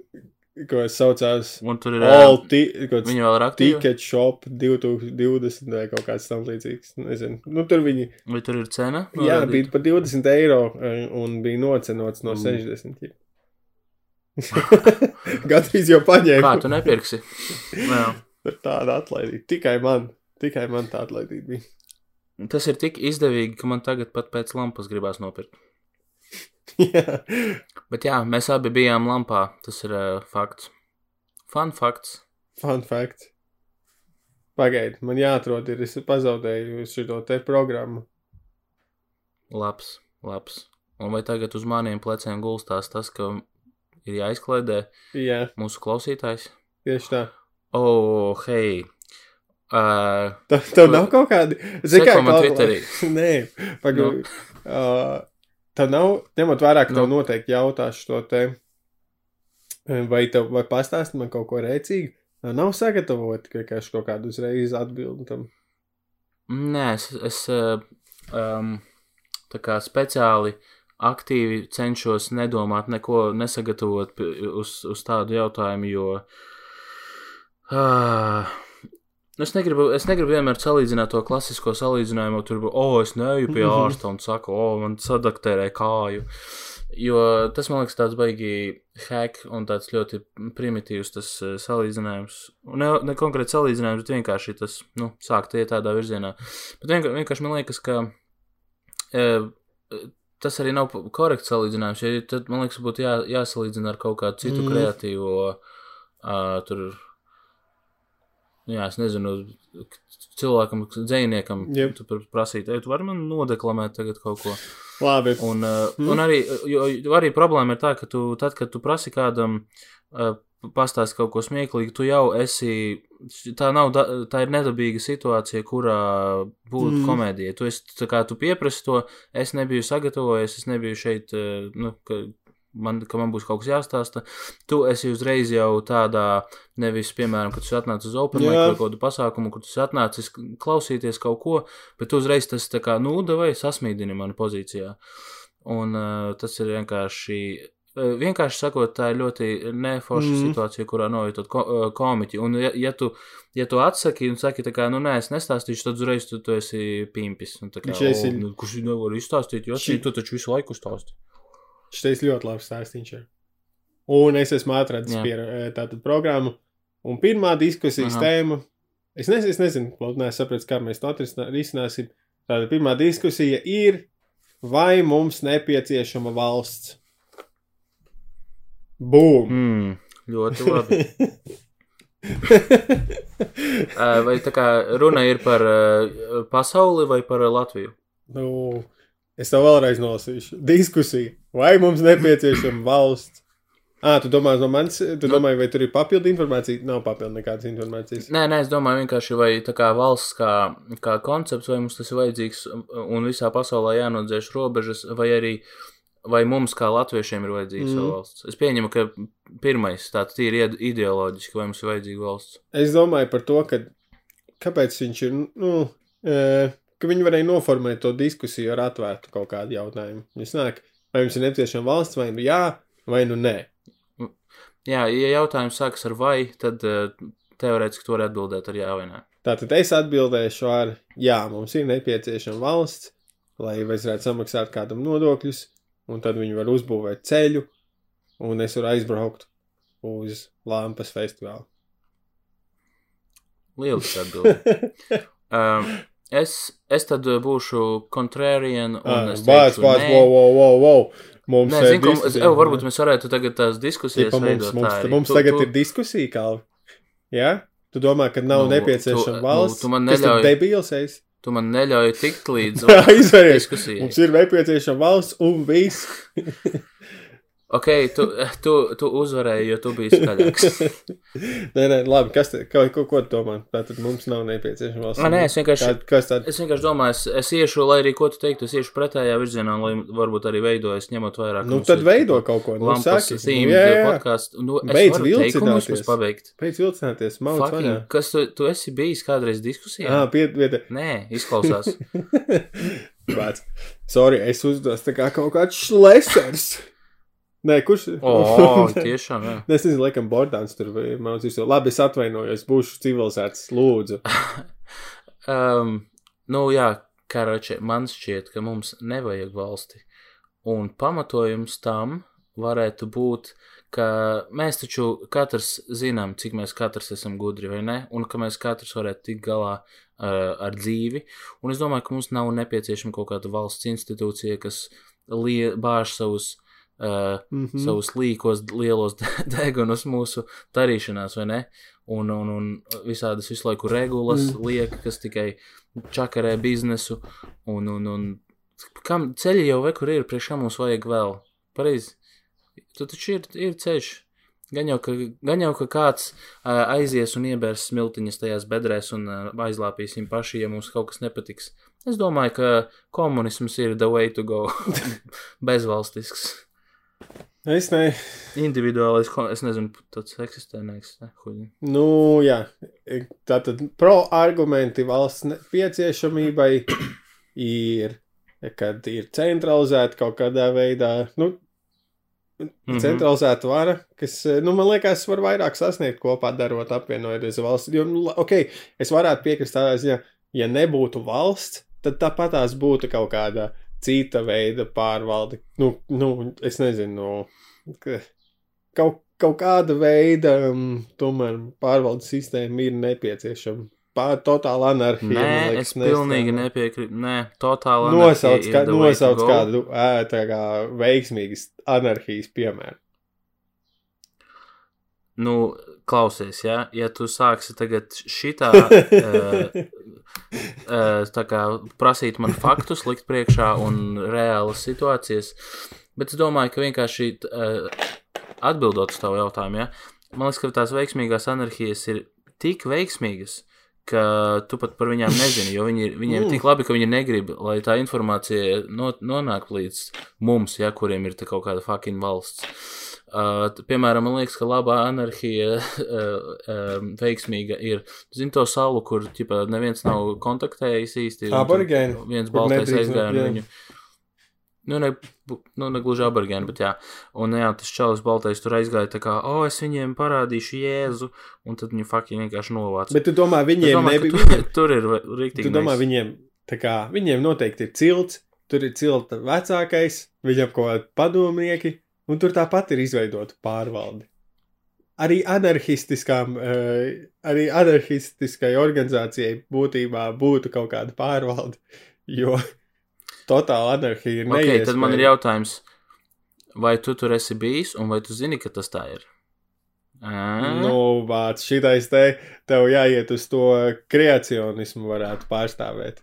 ko saucās un tur ir. All kāds Viņa vēl ir aktīva. Ticket Shop 2020 vai kaut kāds tam līdzīgs. Nezinu. Nu, tur viņi Vai tur ir cena? Jā, bija par 20 eiro eh, un bija nocenots no Mm. 60. jā. Gatavs jau paņēma. Kā tu nepirksi? Tāda atlaidība. Tikai man, tikai man tā atlaidība bija. Tas ir tik izdevīgi, ka man tagad pat pēc lampas gribās nopirkt. jā, Bet jā, mēs abi bijām lampā. Tas ir uh, fakts. Fun fakts. fun fact. Pagaidi, man jāatrod, ir es pazaudēju šo te programmu. Labs, labs. Un vai tagad uz maniem pleciem gulstās tas, ka ir jāizklaidē Jā, mūsu klausītājs? tieši tā. Oh, hei! Uh, Tev, tev nav kaut kādi. Klau- Twitterī. Nē, pagaidi. Uh, tev nav, ņemot vērā, ka tev Nu. noteikti jautās šo te. Vai tev, vai pastāst man kaut ko rēcīgu? Tev Nav sagatavot vienkārši kaut kādu uzreiz atbildi tam. nē, es, es uh, um, tā kā speciāli aktīvi cenšos nedomāt, neko nesagatavot uz, uz tādu jautājumu, jo. Uh, Es negribu, es negribu vienmēr salīdzināt to klasisko salīdzinājumu, tur, oh, es neju pie Mhm. ārsta un saku, oh, man sadaktērē kāju. Jo tas man liekas tāds baigi hack un tāds ļoti primitīvs tas salīdzinājums. Ne, ne konkrēti salīdzinājums, bet vienkārši tas, nu, sākt iet tādā virzienā. Bet vienkārši, vienkārši man liekas, ka e, tas arī nav korekts salīdzinājums, jo tad, man liekas, būtu jā, jāsalīdzina ar kaut kādu citu Mm. kreatīvo, uh, tur, jā, es nezinu, cilvēkam, dzējniekam, Jep. tu prasīt, ej, tu vari man nodeklamēt tagad kaut ko. Labi. Un, uh, Mm. un arī, jo arī problēma ir tā, ka tu, tad, kad tu prasi kādam uh, pastāstīt kaut ko smieklīgu, tu jau esi. Tā, nav, da, tā ir nedabīga situācija, kurā būtu Mm. komēdija. Tu, esi, kā tu pieprasi to, es nebiju sagatavojies, es nebiju šeit, uh, nu, ka man, ka man būs kaut kas jāstāsta. Tu esi uzreiz jau tādā, nevis, piemēram, kad tu atnāc uz Open Mic vai kādu pasākumu, kur tu atnācis klausīties kaut ko, bet tu uzreiz tas tā kā, nu, vai sasmīdini mani pozīcijā. Un uh, tas ir vienkārši. Vienkārši sakot, tā ir ļoti neforša mm. situācija, kurā novietot ko, komiķi. Un, ja, ja, tu, ja tu atsaki un saki, kā, nu, nē, es nestāstīšu, tad uzreiz tu, tu esi pimpis. Kā, Viņš esi- "O, nu, kurš nevar izstāstīt, jo šī... tu taču visu laiku stāsti. Šis ļoti labs stāstījums. ir. Un es esmu atradis Jā. pie tātad programmu. Un pirmā diskusijas Aha. tēma. Es nezinu, es nezinu, neesmu sapratis, kā mēs to atrisinā- risināsim. Tātad pirmā diskusija ir, vai mums nepieciešama valsts? Bum! Mm, ļoti labi. Uh, vai tā kā runa ir par uh, pasauli vai par uh, Latviju? nu, es tev vēlreiz nolasīšu. Diskusija. Vai mums nepieciešama valsts? Ah, tu domā, no manis, tu Nu- domā, vai tur ir papildu informācija? Nav papildu nekādas informācijas. Nē, nē, es domāju, vienkārši vai tā kā valsts kā, kā koncepts, vai mums tas ir vajadzīgs un visā pasaulē jānodzēš robežas, vai arī vai mums kā latviešiem ir vajadzīga Mm. mm. valsts. Es pieņemu, ka pirmais tāds tīri ide- ideoloģiski, vai mums ir vajadzīga valsts. Es domāju par to, ka kāpēc viņš ir, nu, e, ka viņi varēja noformēt to diskusiju ar atvērtu kaut kādu jautājumu. Viņš nāk, vai jums ir nepieciešama valsts, vai nu jā, vai nu nē. Jā, ja jautājums sākas ar vai, tad uh, teorētiski to var atbildēt ar jā vai nē. Tātad es atbildēšu ar, jā, mums ir nepieciešama valsts, lai varētu samaksāt kādam nodokļus, un tad viņi var uzbūvēt ceļu, un es varu aizbraukt uz Lampas festivālu. Lieliski atbildēt. um, es, es tad būšu contrarian un Ah, es Bāc, teikšu bāc, nē. wow, wow, wow, wow. mums, Nē, zinu, ka es, ev, varbūt mēs varētu tagad tās diskusijas Tipa, mums, veidot. mums, tā arī. mums Tu- tagad tu- ir diskusija, kā. Jā? Tu domā, ka nav Nu, nepieciešama tu- nu, valsts? tu man Kas tad neļauj- debils esi? Tu man neļauj tikt līdz diskusijai. Mums ir nepieciešama valsts un viss. Ok, tu, tu, tu uzvarēji, jo tu biji skaļāks. nē, nē, labi. Kas te, ko, ko, ko tu domā? Tātad mums nav nepieciešama valsts. Nē, es vienkārši- Tā, kas tad? Es vienkārši domāju, es, es iešu, lai arī ko tu teiktu, es iešu pretējā virzienā, lai varbūt arī veidojas, ņemot vairāk. Nu, tad veido kaut ko. Nu, saki. zīmes, Nu, jā, jā. podkāstu. Nu, Beidz vilcināties. pabeigt. Pēc vilcināties, mauc vaļā. Fucking, kas tu, tu esi bijis kādreiz diskusijā? Ā, piet, piet. Nē, izklausās. Vāc. Sorry, es uzdos tā kā kaut kāds šlesers. Nē, kurš? O, tiešām, jā. Es nezinu, laikam, Bordāns tur. Man liekas, labi, es atvainojos, būšu civilizēts, lūdzu. Um, nu, jā, karoče, man šķiet, ka mums nevajag valsti. Un pamatojums tam varētu būt, ka mēs taču katrs zinām, cik mēs katrs esam gudri, vai ne? Un ka mēs katrs varētu tikt galā uh, ar dzīvi. Un es domāju, ka mums nav nepieciešama kaut kāda valsts institūcija, kas bāž savus. Uh, Mm -hmm. savus līkos, lielos de- degunus mūsu darīšanās, vai ne? Un, un, un visādas visu laiku regulas mm. liek, kas tikai čakarē biznesu. Un, un, un kam ceļi jau ve, kur ir, priekš kā mums vajag vēl? Pareizi. Tu taču ir, ir ceļš. Gan jau, ka, gan jau, ka kāds uh, aizies un iebērs smiltiņas tajās bedrēs un uh, aizlāpīsim paši, ja mums kaut kas nepatiks. Es domāju, ka komunisms ir the way to go. Bezvalstisks. Es ne. Individuālais, es nezinu, tāds eksistē, neeksistē. Nu, jā. Tātad pro argumenti valsts nepieciešamībai ir, kad ir centralizēta kaut kādā veidā. Nu. Mm -hmm. Centralizēta vara, kas, nu, man liekas, var vairāk sasniegt kopā, darot apvienojoties valsts. Jo, nu, ok, es varētu piekrist tādā ziņā, ja nebūtu valsts, tad tāpat tās būtu kaut kāda cita veida pārvalde. Nu, nu es nezinu, nu, ka kaut, kaut kāda veida um, tomēr pārvaldes sistēma ir nepieciešama. Pār totāla anarhija. Nē, liekas, es pilnīgi nepiekrītu. Nē, totāli. Nosauc, anarhija kā, nosauc kādu ē, tā kā veiksmīgas anarhijas piemēru. Nu, klausies, ja, ja tu sāksi tagad šitā, uh, tā kā prasīt man faktus, likt priekšā un reālas situācijas, bet es domāju, ka vienkārši uh, atbildot uz tavu jautājumu, ja, man liekas, ka tās veiksmīgās anarhijas ir tik veiksmīgas, ka tu pat par viņām nezini, jo viņi, ir- viņiem ir tik labi, ka viņi negrib, lai tā informācija no, nonāk līdz mums, ja, kuriem ir kaut kāda fucking valsts. Uh, piemēram, man liekas, ka labā anarhija uh, um, veiksmīga ir. Zini to salu, kur ķipa, neviens nav kontaktējis īsti. Aborigēni, Viens baltais aizgāja jā. viņu. Nu, ne, nu, ne gluži aborigēni, bet jā. Un jā, tas čalis baltais tur aizgāja tā kā, o, es viņiem parādīšu Jēzu, un tad viņu faktiski vienkārši novāca. Bet tu domā, viņiem domāju, ka nebija. tur, Viņiem, tur ir rīktīgi. tu domā, nice. viņiem, tā kā, viņiem noteikti ir cilts, tur ir cilta vecākais, viņam kaut kādi padomnieki, un tur tāpat ir izveidota pārvalde. Arī anarchistiskām, eh, arī anarchistiskai organizācijai būtībā būtu kaut kāda pārvalde, jo totāla anarhija ir Ok, neiespējama. tad man ir jautājums, vai tu tur esi bijis, un vai tu zini, ka tas tā ir? Ā? Nu, vārds šitais te, tev jāiet uz to kreacionismu varētu pārstāvēt.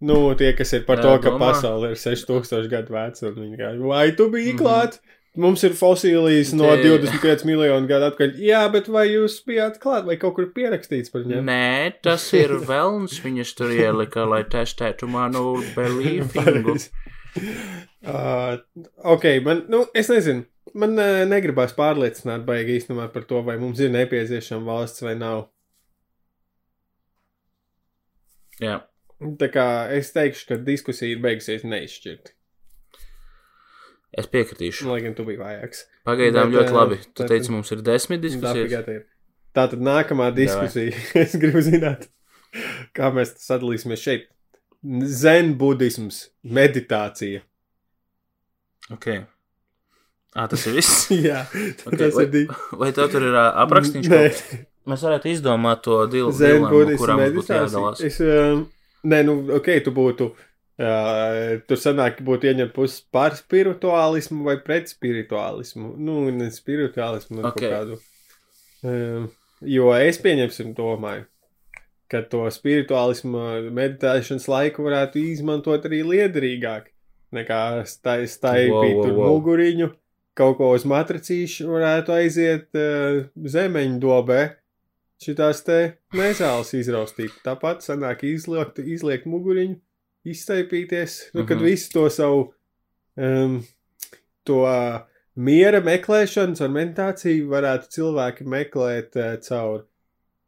Nu, tie, kas ir par Jā, to, ka domā. pasaule ir 6000 gadu veca, un viņi kā, vai tu biji Mhm. klāt? Mums ir fosilijas no Tie- 25 miljonu gadu atpakaļ. Jā, bet vai jūs bijāt klāt, vai kaut kur pierakstīts par viņiem? Nē, tas ir velns. Viņas tur ielika, lai testētu manu belīfingu. Uh, ok, man, nu, es nezinu. Man uh, negribās pārliecināt, baigi īstenībā par to, vai mums ir nepieciešama valsts vai nav. Jā, Tā kā es teikšu, ka diskusija ir beigusies neizšķirti. es piekritīšu. Lai gan tu biji vājāks. Pagaidām Bet, ļoti ā, labi. Tu bet- teici, mums ir desmit diskusijas. Ir. Tā tad nākamā diskusija. es gribu zināt, kā mēs sadalīsimies šeit. Zen budisms, meditācija. Ok. Ā, tas ir viss. Jā, Ok, tas vai, ir divi. vai tev tur ir kaut kas? Mēs varētu izdomāt to dilu, Zen dilemmu, budisms, kurā mums būtu jādalās. Es, um, nē, nu, ok, tu būtu Jā, tur sanāk, būtu ieņemt pusi par spirituālismu vai pret spirituālismu. Nu, ne spirituālismu, bet Ok. okay. kādu. Um, jo es pieņemsim domāju, ka to spirituālismu meditēšanas laiku varētu izmantot arī liederīgāk nekā stai- staipīt Wow, wow, tur wow. muguriņu. Kaut ko uz matricīšu varētu aiziet uh, zemeņu dobē. Šitās te mēsāles izraustīt. Tāpat sanāk izliekt, izliekt muguriņu, iztaipīties. Nu, kad Mhm. visu to savu um, to miera meklēšanu, ar meditāciju varētu cilvēki meklēt uh, caur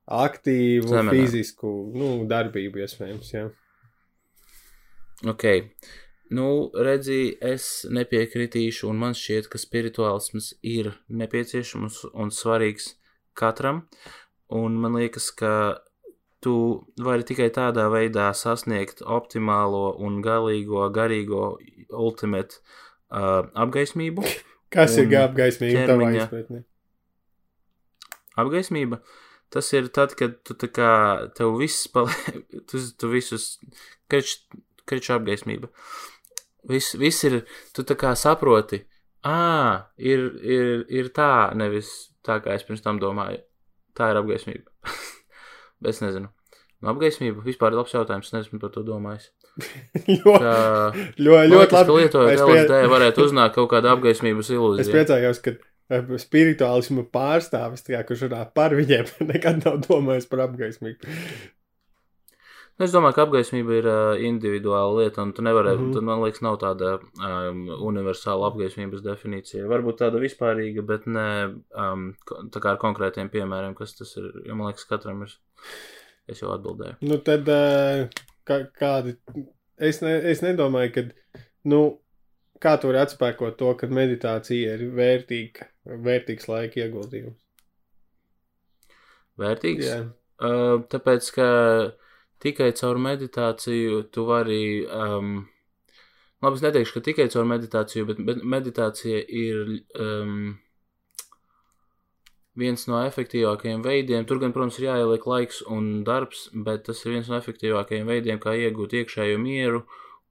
aktīvu, Zemenē. fizisku nu, darbību, iespējams. Jā. Ok. Nu, redzi, es nepiekritīšu, un man šķiet, ka spirituālisms ir nepieciešams un svarīgs katram. Un man liekas, ka tu vari tikai tādā veidā sasniegt optimālo un galīgo, garīgo, ultimate uh, apgaismību. Kas ir Un gābgaismība tavā izpratnē? Apgaismība tas ir tad, kad tu tā kā tev viss paliek, tu, tu visus kriču, kriču apgaismība. Viss, viss ir, tu tā kā saproti, ā, ir, ir, ir tā, nevis tā, kā es pirms tam domāju. Tā ir apgaismība. Bet es nezinu. Nu, apgaismība vispār ir labs jautājums, es neesmu par to domājis. jo, Kā, ļoti, ļoti labi. Lietojot Es pie- LSD, varētu uzzināt kaut kādu apgaismības Es ilūziju. priecājos, ka eh, spirituālismu pārstāvis, tā kā, kurš runā par viņiem, nekad nav domājis par apgaismību. Nu, Es domāju, ka apgaismība ir uh, individuāla lieta, un tu nevari, mm. -hmm. man liekas, nav tāda um, universāla apgaismības definīcija. Varbūt tāda vispārīga, bet ne um, tā kā ar konkrētiem piemēriem, kas tas ir. Jo man liekas, katram ir. Es jau atbildēju. Nu, tad eh, kā, kādi. Es, ne, es nedomāju, ka. Nu, kā tu vari atspēkot to, ka meditācija ir vērtīga, vērtīgs laika ieguldījums? Vērtīgs. Jā, Uh, tāpēc, ka tikai caur meditāciju tu vari. Um, labi, es neteikšu, ka tikai caur meditāciju, bet, bet meditācija ir um, viens no efektīvākajiem veidiem. Tur gan, protams, ir jāieliek laiks un darbs, bet tas ir viens no efektīvākajiem veidiem, kā iegūt iekšējo mieru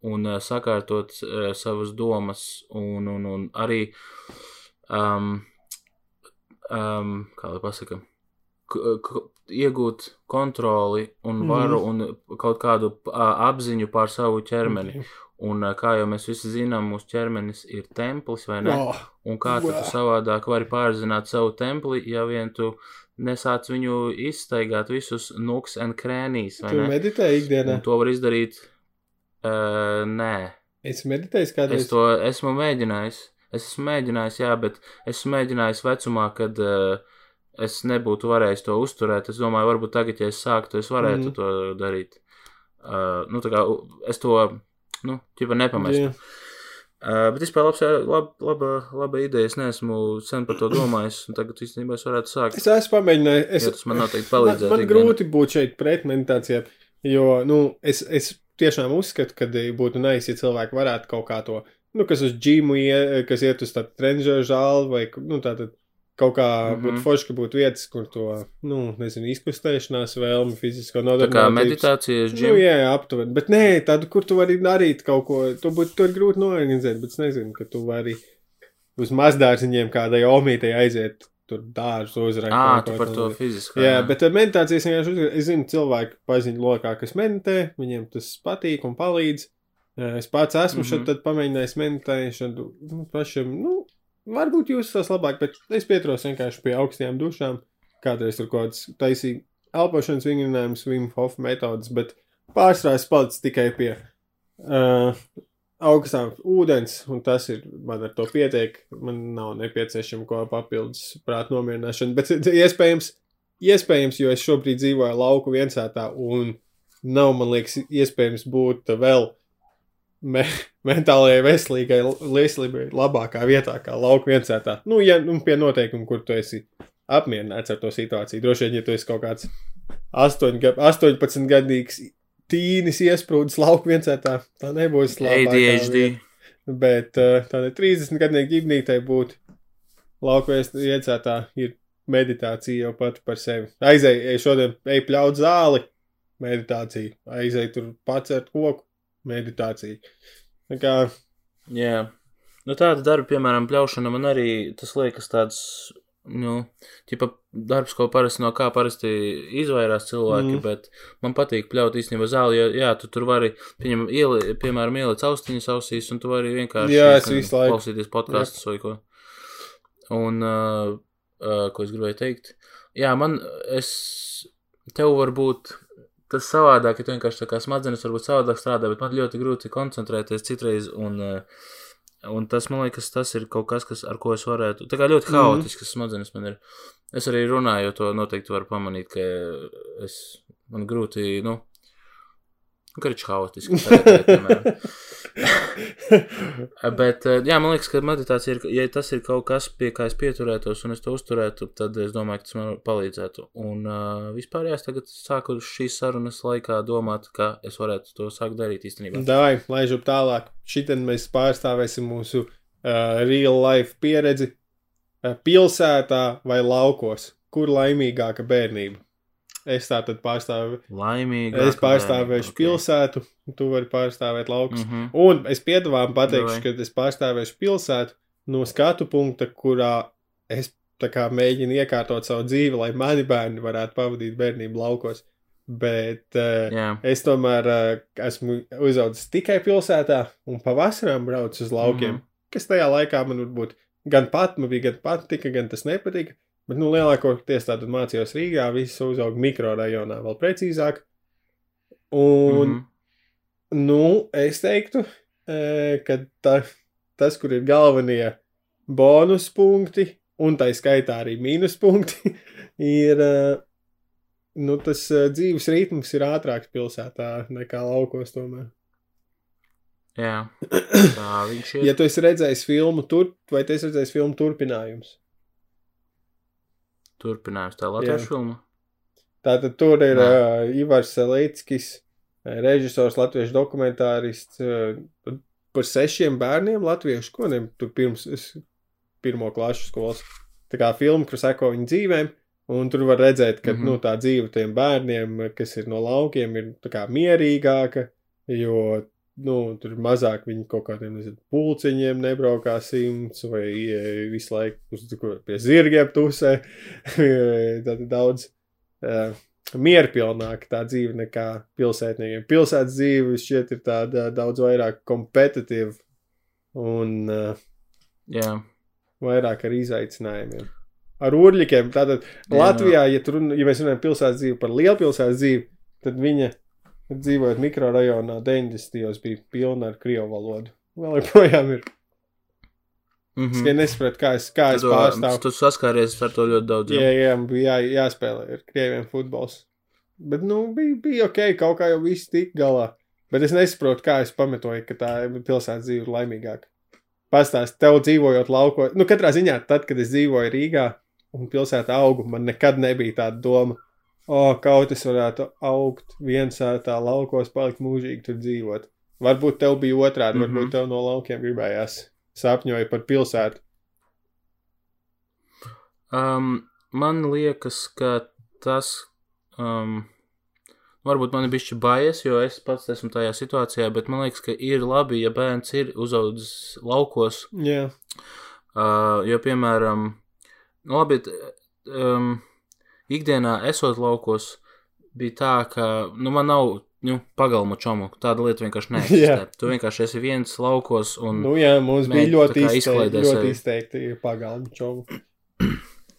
un uh, sakārtot uh, savas domas un, un, un arī. Um, um, kā lai pasakā, k- k- iegūt kontroli un Mhm. varu un kaut kādu apziņu pār savu ķermeni. Ok. Un kā jau mēs visi zinām, mūsu ķermenis ir templis, vai ne? Oh, Un kā tu Vā. savādāk vari pārzināt savu templi, ja vien tu nesāc viņu izstaigāt visus nuks un krēnīs, vai tu ne? meditē ikdienā? Un to var izdarīt. Uh, nē, Es meditēju kādreiz. Es to esmu mēģinājis. Es esmu mēģinājis, jā, bet esmu mēģinājis vecumā, kad uh, es nebūtu varējis to uzturēt. Es domāju, varbūt tagad, ja es sāktu, es varētu mm. to darīt. Uh, nu, tā kā es to, nu, nepamestu. Jā. Uh, bet vispār labs, lab, laba, laba ideja. Es neesmu sen par to domājis, tagad īstenībā es varētu sākt. Es esmu pamēģinājis. Es, jo tas man noteikti man, palīdzētu. man ikdienā. grūti būt šeit pret meditācijām, jo nu, es, es tiešām uzskatu, ka būtu nice, ja cilvēki varētu kaut kā to, nu, kas uz džimu, ie, kas iet uz tādu trenižera žāli, vai nu, tātad kaut kā mm Mhm. -hmm. būtu forši, ka būtu vietas, kur to, nu, nezinu, izkustēšanās vēlmi, fizisko Tā kā meditācijas Nu, džim. jā, jā, aptuveni. Bet nē, tādu, kur tu vari darīt kaut ko, tu būtu tur grūti norganizēt, bet es nezinu, ka tu vari uz mazdārziņiem kādai omītei aiziet, tur dārzu uzrakt. Ā, kaut tu par to tam. fizisko. Jā, bet ar meditācijas vienkārši uzskatu, es zinu cilvēku paziņu lokā, kas meditē, viņiem tas patīk un palīdz. Eh, Es pats esmu mm Mhm. -hmm. šeit pamēģinājis meditēšanu, nu, pašam, nu, varbūt jūs tas labāk, bet es pieturos vienkārši pie augstām dušām. Kādreiz tur kaut kāds taisīja elpošanas vingrinājumus, Wim Hof metodas, bet pārsvarā es palicu tikai pie uh, augstām ūdens, un tas ir, man ar to pietiek, man nav nepieciešama ko papildus prāta nomierināšana, bet iespējams, iespējams, jo es šobrīd dzīvoju lauku viensētā, un nav, man liekas, iespējams būt vēl me mentālajai veselīgai veselībai labākā vietā kā lauku viensētā. Nu, ja nu, pie noteikuma, kur tu esi apmierināts ar to situāciju, droši vien, ja tu esi kaut kāds 8, ga- 18 gadīgs tīnis iesprūdis lauku viensētā, tā nebūs labākā ADHD. vieta. Bet uh, tādai 30 gadīgai ģimnītei būt lauku viensētā ir meditācija jau pati par sevi. Aizēj, šodien, ej pļaut zāli, meditācija. Aizēj tur pacert koku, meditācija. Tā kā, Jā. Nu, tāda darba, piemēram, pļaušana man arī tas liekas tāds, nu, tipa darbs, ko parasti no kā parasti izvairās cilvēki, mm. bet man patīk pļaut īstenībā zāli, jo, jā, tu tur vari, pieņem, ieli, piemēram, ieliec austiņas ausīs, un tu vari vienkārši Jā, klausīties podkastus vai ko. Un, uh, uh, ko es gribēju teikt? Jā, man, es, tev varbūt tas savādāk, tu vienkārši kā smadzenes varbūt savādāk strādā, bet man ļoti grūti koncentrēties citreiz, un, uh, un tas, man liekas, tas ir kaut kas, kas, ar ko es varētu, tā kā ļoti Mhm. haotiskas smadzenes man ir. Es arī runāju, jo to noteikti var pamanīt, ka es, man grūti, nu, ka ir haotiski. Bet, eh, jā, man liekas, ka meditācija ir, ja tas ir kaut kas, pie kā es pieturētos un es to uzturētu, tad es domāju, ka tas man palīdzētu. Un uh, vispār, jā, es tagad sāku šīs sarunas laikā domāt, ka es varētu to sākt darīt īstenībā. Dai, laižam tālāk. Šitien mēs pārstāvēsim mūsu uh, real life pieredzi uh, pilsētā vai laukos. Kur laimīgāka bērnība? Es tā tad pārstāvu. Laimīgi. Es pārstāvēšu pilsētu, un tu vari pārstāvēt laukus. Mm -hmm. Un es piedāvāju pateikšu, ka es pārstāvēšu pilsētu no skatu punkta, kurā es kā mēģinu iekārtot savu dzīvi, lai mani bērni varētu pavadīt bērnību laukos. Bet uh, Jā, es tomēr uh, esmu uzaugusi tikai pilsētā un pavasarām braucu uz laukiem, mm. -hmm. kas tajā laikā man varbūt gan pat, man bija gan patika, gan tas nepatika. Bet, nu, lielākoties tātad mācījos Rīgā, viss uzauga mikrorajonā, vēl precīzāk. Un, mm. -hmm. nu, es teiktu, e, ka ta, tas, kur ir galvenie bonus punkti, un tā skaitā arī mīnus punkti, ir, e, nu, tas e, dzīves ritms ir ātrāks pilsētā nekā laukos tomēr. jā. Tā viņš ir. Ja tu esi redzējis filmu, tur, vai tu esi redzējis filmu turpinājums? Turpinājums tā latviešu Jā. filma. Tātad tur ir Nē. uh, Ivars Selickis, uh, režisors, latviešu dokumentārists uh, par sešiem bērniem latviešu, ko ne, tur pirms es, pirmo klašu skolas. Tā kā filma, kur seko viņu dzīvēm, un tur var redzēt, ka mm. -hmm. nu, tā dzīve tiem bērniem, kas ir no laukiem, ir mierīgāka, jo nu, tur mazāk viņi kaut kādiem nezinu, pulciņiem nebraukā simts vai e, visu laiku uz, pie zirgiem tusē. Tad daudz uh, mierpilnāka tā dzīve nekā pilsētniekiem. Pilsētas dzīve šķiet ir tāda daudz vairāk kompetitīva un uh, Jā, vairāk ar izaicinājumiem. Ar urļikiem. Tātad Jā. Latvijā, ja, tur, ja mēs runājam pilsētas dzīvi par lielpilsētas dzīvi, tad viņa dzīvojot mikrorajonā 90. bija pilna ar krievu valodu. Vēl joprojām ir. mm Es tikai nesapratu, kā es, kā es pārstāvu. Tu saskāries ar to ļoti daudz. Jā, jā, bija jā, jāspēlē ar krieviem futbols. Bet, nu, bija, bija ok, kaut kā jau viss tika galā. Bet es nesaprotu, kā es pamatoju, ka tā pilsētas dzīve ir laimīgāka. Pastāst, tev dzīvojot laukos, nu, katrā ziņā, tad, kad es dzīvoju Rīgā un pilsētā augu, man nekad nebija tāda doma, oh, kaut es varētu augt viensētā laukos, palikt mūžīgi tur dzīvot. Varbūt tev bija otrādi, mm -hmm. Mhm. varbūt tev no laukiem gribējās sapņoja par pilsētu. Um, man liekas, ka tas. Um, varbūt man ir bijis bailes, jo es pats esmu tajā situācijā, bet man liekas, ka ir labi, ja bērns ir uzaugusi laukos. Jā, Uh, jo, piemēram, nu, labi, um, ikdienā esot laukos, bija tā, ka nu, man nav nu, pagalmu čomu. Tāda lieta vienkārši neeksistē. tu vienkārši esi viens laukos un. Nu, jā, mums Mē, bija ļoti, izteikti, ļoti izteikti pagalmu čomu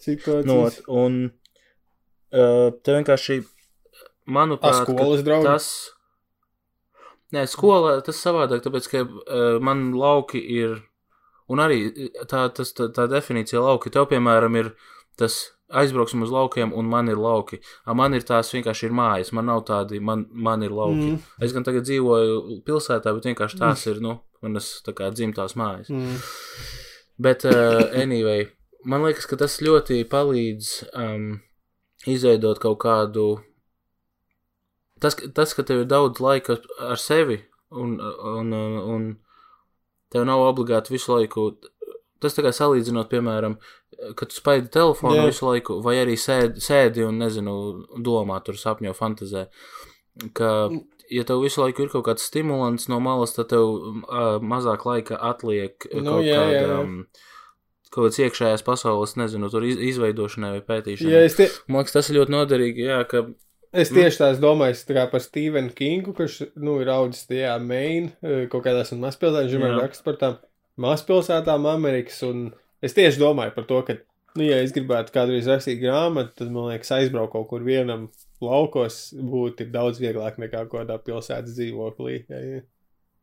situācijas. Ot, un uh, te vienkārši, A, manuprāt, ka skolas draugi? tas. Nē, skolā tas savādāk, tāpēc, ka uh, man lauki ir. Un arī tā, tas, tā, tā definīcija lauki. Tev, piemēram, ir tas aizbrauksim uz laukiem, un man ir lauki. A, man ir tās vienkārši ir mājas, man nav tādi, man, man ir lauki. Mm. Mm, Es gan tagad dzīvoju pilsētā, bet vienkārši tās ir, nu, manas kā dzimtās mājas. mm, Bet, uh, anyway, man liekas, ka tas ļoti palīdz um, izveidot kaut kādu. Tas, tas, ka tev ir daudz laika ar sevi, un, un, un, un tev nav obligāti visu laiku. Tas tā kā salīdzinot, piemēram, kad tu spaidi telefonu Jā. visu laiku, vai arī sēdi, sēdi un, nezinu, domā, tur sapņo, fantazē. Ka ja tev visu laiku ir kaut kāds stimulants no malas, tad tev uh, mazāk laika atliek Nu, kaut jā, jā, jā. kādam. Kaut kādas iekšējās pasaules, nezinu, tur iz, izveidošanai vai pētīšanai. Es, tie, Man liekas, tas ir ļoti noderīgi, jā, ka es tieši tās domāju, tā par Stevenu Kingu, kurš, nu, ir audzis tajā Maine, eh, kaut kādās mazpilsētās, žurnālā Jā. raksta par tām mazpilsētām Amerikas, un es tieši domāju par to, ka, nu, ja es gribētu kādreiz rakstīt grāmatu, tad, man liekas, aizbraukt kaut kur vienam laukos būtu daudz vieglāk nekā kaut kādā pilsētas dzīvoklī. Ja, ja.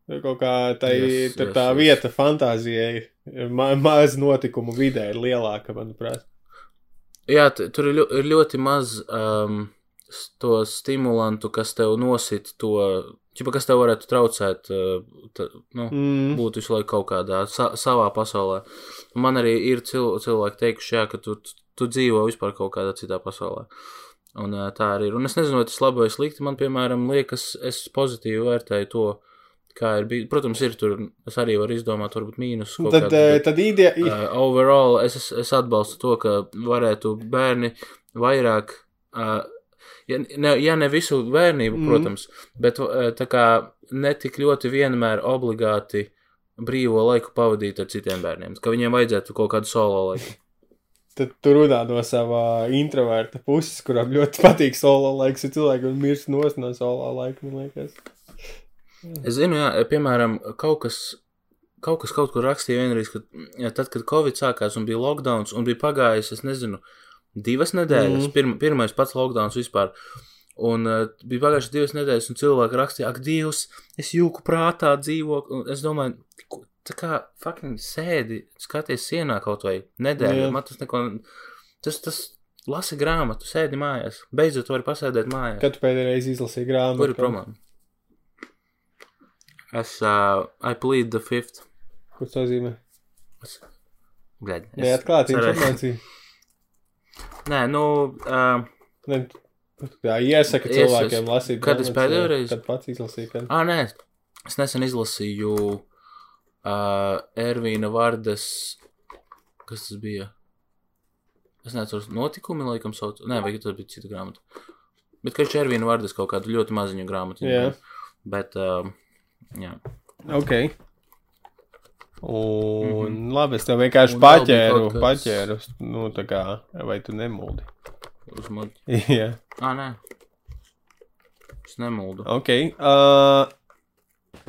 Nu, Kaut kā tā, Yes, yes, yes, tā yes. vieta fantāzijai, ma maz notikumu vidē ir lielāka, manuprāt. Jā, tur ir, ļo, ir ļoti maz um, to stimulantu, kas tev nosit to, ķipa, kas tev varētu traucēt, uh, t, nu, Mm. būt visu laiku kaut kādā sa savā pasaulē. Man arī ir cil cilvēki teikuši, jā, ka tu, tu dzīvo vispār kaut kādā citā pasaulē. Un uh, tā arī ir. Un es nezinu, vai tas labi vai slikti. Man, piemēram, liekas, es pozitīvi vērtēju to, kā ir bijis. Protams, ir tur, es arī varu izdomāt, varbūt mīnus. Tad, kādu, eh, bet- tad ideja, Uh, overall, es, es, es atbalstu to, ka varētu bērni vairāk, uh, ja, ne, ja ne visu bērnību, mm. protams, bet uh, tā kā netik ļoti vienmēr obligāti brīvo laiku pavadīt ar citiem bērniem, ka viņiem vajadzētu kaut kādu solo laiku. tad tu runā no savā introverta puses, kuram ļoti patīk solo laiks, ir cilvēki, mirst nos no solo laika, man liekas. Es zinu, jā, piemēram, kaut kas. Kaut kas kaut kur rakstīja vienreiz, ka jā, tad, kad Covid sākās un bija lockdown, un bija pagājis, es nezinu, divas nedēļas, mm. pirma, pirmais pats lockdown vispār. Un uh, bija pagājušas divas nedēļas, un cilvēki rakstīja, ak, Dievs, es jūku prātā dzīvoju. Es domāju, tā kā fucking sēdi, skaties sienā kaut vai nedēļu. Man tas neko, tas, tas lasi grāmatu, sēdi mājās. Beidzot, vari pasēdēt mājās. Kad pēdējā reizi izlasīji grāmatu? Kur ir problēma? Es, uh, I plead the fifth. Ko tas nozīmē? Es- Neatklāta cerēju- informācija. Nē, nu, uh, Ne, jā, iesaka Es- cilvēkiem lasīt. kad es pēdējo reizi- Kad pats izlasīju, kad. ah, nē, es nesen izlasīju uh, Ervīna Vardas, kas tas bija? Es neatceros, notikumi, laikam, sauc. Nē, vai tas bija cita grāmata. Bet, ka viņš Ervīna Vardas kaut kādu ļoti maziņu grāmatu. Jā. Bet, uh, jā. Ok. Un, mm -hmm. labi, es tev vienkārši. Un paķēru, kas- paķēru, nu, tā kā, vai tu nemuldi. Uz mod... Jā, Ah, nē. Es nemuldu. ok. Uh,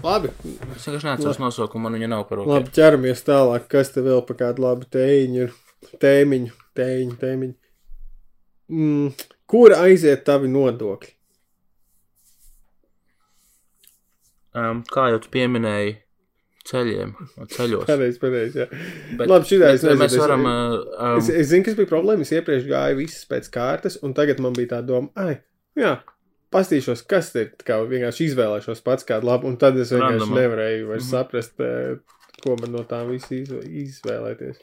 labi, Es vienkārši neatceros nosaukumu, man viņa nav par rokai. labi, ķeramies tālāk. Kas te vēl par kādu labu tēņu ir? Tēmiņu, tēņu, tēmiņu. Mm, kur aiziet tavi nodokļi? Um, kā jau tu pieminēji, ceļiem, ceļos. Pareizi, pareizi, Labi, es bet nezinu, mēs es- varam. Es, um, es zinu, kas bija problēma. Es iepriekš gāju visas pēc kārtas, un tagad man bija tā doma, ah, jā, pastīšos, kas ir. tā Kā vienkārši izvēlēšos pats kādu labu, un tad es vienkārši Random. nevarēju vairs Mhm. saprast, eh, ko man no tām visu izv- izvēlēties.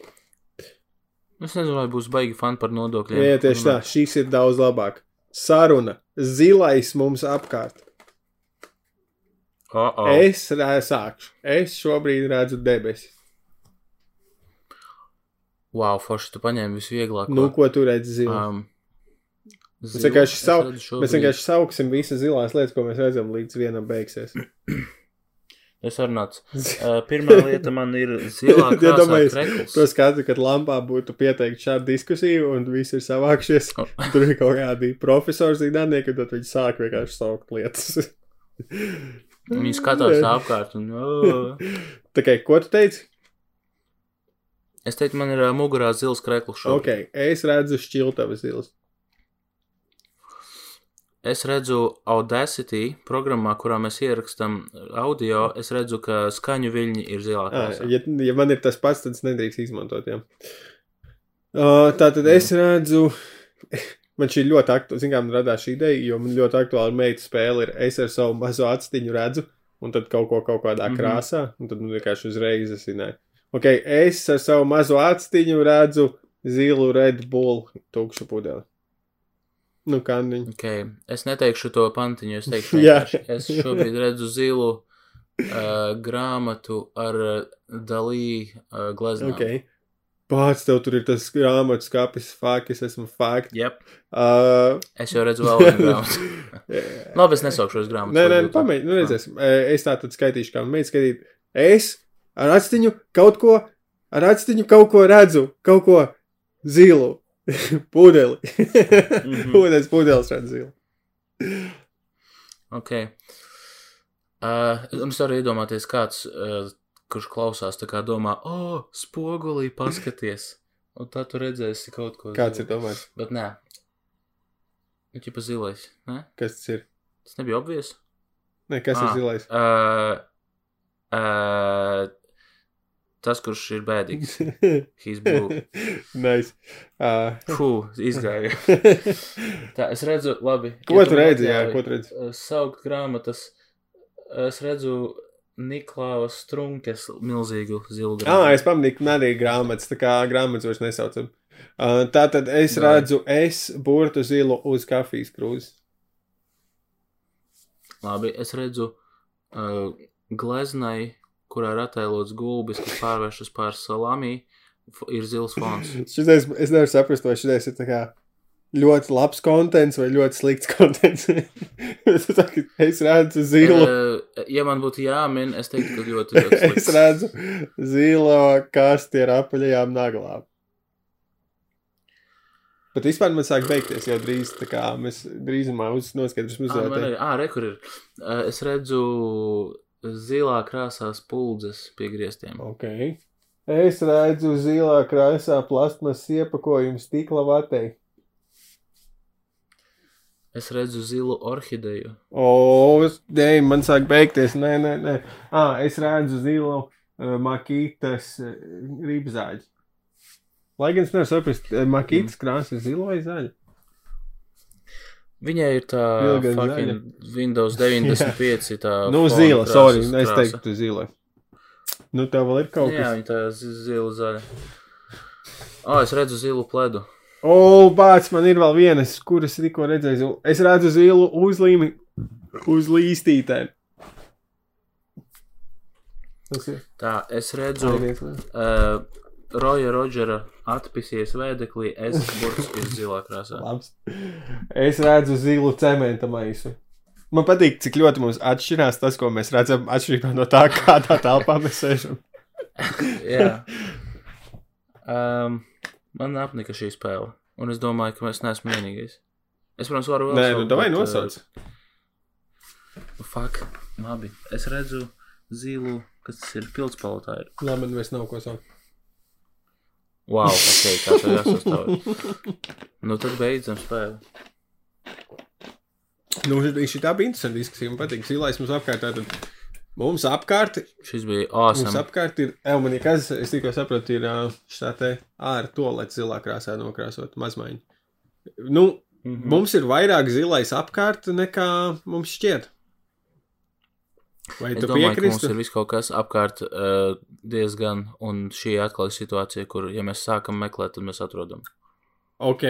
es nezinu, vai būs baigi fani par nodokļiem. Jā, tieši tā, šīs ir daudz labāk. Saruna, zilais mums apkārt. Oh, oh. Es sākšu. Es šobrīd redzu debesis. Wow, forši, tu paņēmi visvieglāko. Nu, ko tu redzi zilā? um, Mēs zilu, vienkārši, sau, mēs vienkārši sauksim visas zilās lietas, ko mēs redzam, līdz vienam beigsies. Es varu nāc. Uh, pirmā lieta man ir zilā krāsā Iedomājies krekls. To skatu, kad lampā būtu pieteikti šādu diskusiju, un visi ir savākšies. Oh. Tur ir kaut kādi profesori zinātnieki, tad viņi sāk vienkārši saukt lietas. Viņi skatās apkārt un... Oh. Tā kā, ko tu teici? Es teiktu, man ir uh, mugurā zils šobrīd. Ok, es redzu šķiltavas zilas. Es redzu Audacity programmā, kurā mēs ierakstām audio. Es redzu, ka skaņu viļņi ir zilā krāsā. ja, ja man ir tas pats, tad es nedrīkst izmantot. Jā. Uh, tā tad es redzu, man šī ļoti aktuāla, zinām, radās šī ideja, jo man ļoti aktuāla meita spēle ir, es ar savu mazo atstiņu redzu, un tad kaut ko kaut kādā mm. -hmm. krāsā, un tad man vienkārši uzreiz zināja. Ok, es ar savu mazo atstiņu redzu zilu Red Bull tukšu pudeli. Nu, kandiņu. Okay. Es neteikšu to pantiņu, es teikšu, vienkārši. es šobrīd redzu zilu uh, grāmatu ar uh, dalī uh, gleznām. Ok. Pats tev tur ir tas grāmatas kapis, fakt, es esmu fakt. Yep. Uh, Es jau redzu vēl vienu grāmatu. Labi, es nesaukšu šos grāmatas. nē, nē, pamēģini, nu redzēsim. Uh, Es tā tad skaitīšu, kā mēģinu skaitīt. Es ar atstiņu kaut ko, ar atstiņu kaut ko redzu, kaut ko zilu. Pudeli. Mhm. Ūdens pudeles redz zilu. Ok. Uh, un es varu iedomāties, kāds, uh, kurš klausās, tā kā domā, o, oh, spogulī paskaties. Un tad tu redzēsi kaut ko. Kāds ir domājis? Bet nē. Nu, ķipa zilais, ne? Kas tas ir? Tas nebija obvies. Nē, kas Ah. ir zilais? Uh, uh, tas, kurš ir bēdīgs. He's blue. nice. Uh, Fū, izgāja. Tā, es redzu, labi. ko ja tu redzi? Jā, ko tu redzi? Saukt grāmatas. Es redzu Niklaus Strunkes milzīgu zilu Ah, grāmatu. es pamanīju, ka arī grāmatas, tā kā grāmatas vairs nesaucam. Uh, tā tad es Vai. redzu, es burtu zilu uz kafijas krūzes. Labi, es redzu uh, gleznai, kurā ir attēlots gulbis, kas pārvēršas pār salami, f- ir zils fons. Šitais, es nevaru saprast, vai šis ir tā kā ļoti labs kontents vai ļoti slikts kontents. es redzu zilu. Uh, ja man būtu jāmin, es teiktu, ka ļoti, ļoti es slikts. redzu zilo kasti ar apaļajām naglām. Bet vispār man sāk beigties jau drīz, tā kā mēs drīzumā uz noskaidrosim Ah, man uzdevēt. arī- ah, re, kur ir. Uh, es redzu zilā krāsā spuldzes pie griestiem. Ok. Es redzu zilā krāsā plasmas iepakojumu stikla vatei. Es redzu zilu orhideju. O, nē, man sāk beigties. Nē, nē, nē. Ah, es redzu zilu uh, makītas uh, rībzāģi. Lai gan es nevaru saprast, uh, makītas krāsa ir zila vai zaļa. Viņai ir tā Ilga fucking Windows 95. tā Nu, zila, sorry, es krāsa. teiktu zila. Nu, tev vēl ir kaut Jā, kas. viņa tā zi- zila zaļa. Ah, es redzu zilu pledu. O, bāc, man ir vēl viena, es- kuras tikko redzēju. Es redzu zilu uzlīmi uz līstītēm. Tā, es redzu uh, Roja Rodžera atpisies vēdeklī, es burts ir zilā krāsā. Labs. Es redzu zilu cementa maisu. Man patīk, cik ļoti mums atšķirās tas, ko mēs redzam, atšķirībā no tā, kādā telpā mēs sēžam. Jā. Um, man apnika šī spēle, un es domāju, ka es neesmu vienīgais. Es, protams, varu vēl Nē, nu, davai nosauc. Uh, fuck, labi. Es redzu zilu, kas tas ir pildspalotā. Ir. Labi, man vairs nav ko saukt. Wow, ok, kā tev jāsastāv. nu, tad beidzam spēli. Nu, šī tā bija interesanta diskusija. Man patīk, zilais mums apkārt. Tātad mums apkārt, Šis bija mums awesome. apkārt ir, Elmanī, kas, es tikko sapratu, ir šitā te ārā tolets zilā krāsā nokrāsot mazmaiņu. Nu, Mhm. mums ir vairāk zilais apkārt nekā mums šķiet. Vai Es tu domāju, ka mums piekrīsti? ir viss kaut kas apkārt uh, diezgan, un šī atkal ir situācija, kur, ja mēs sākam meklēt, tad mēs atrodam. Ok,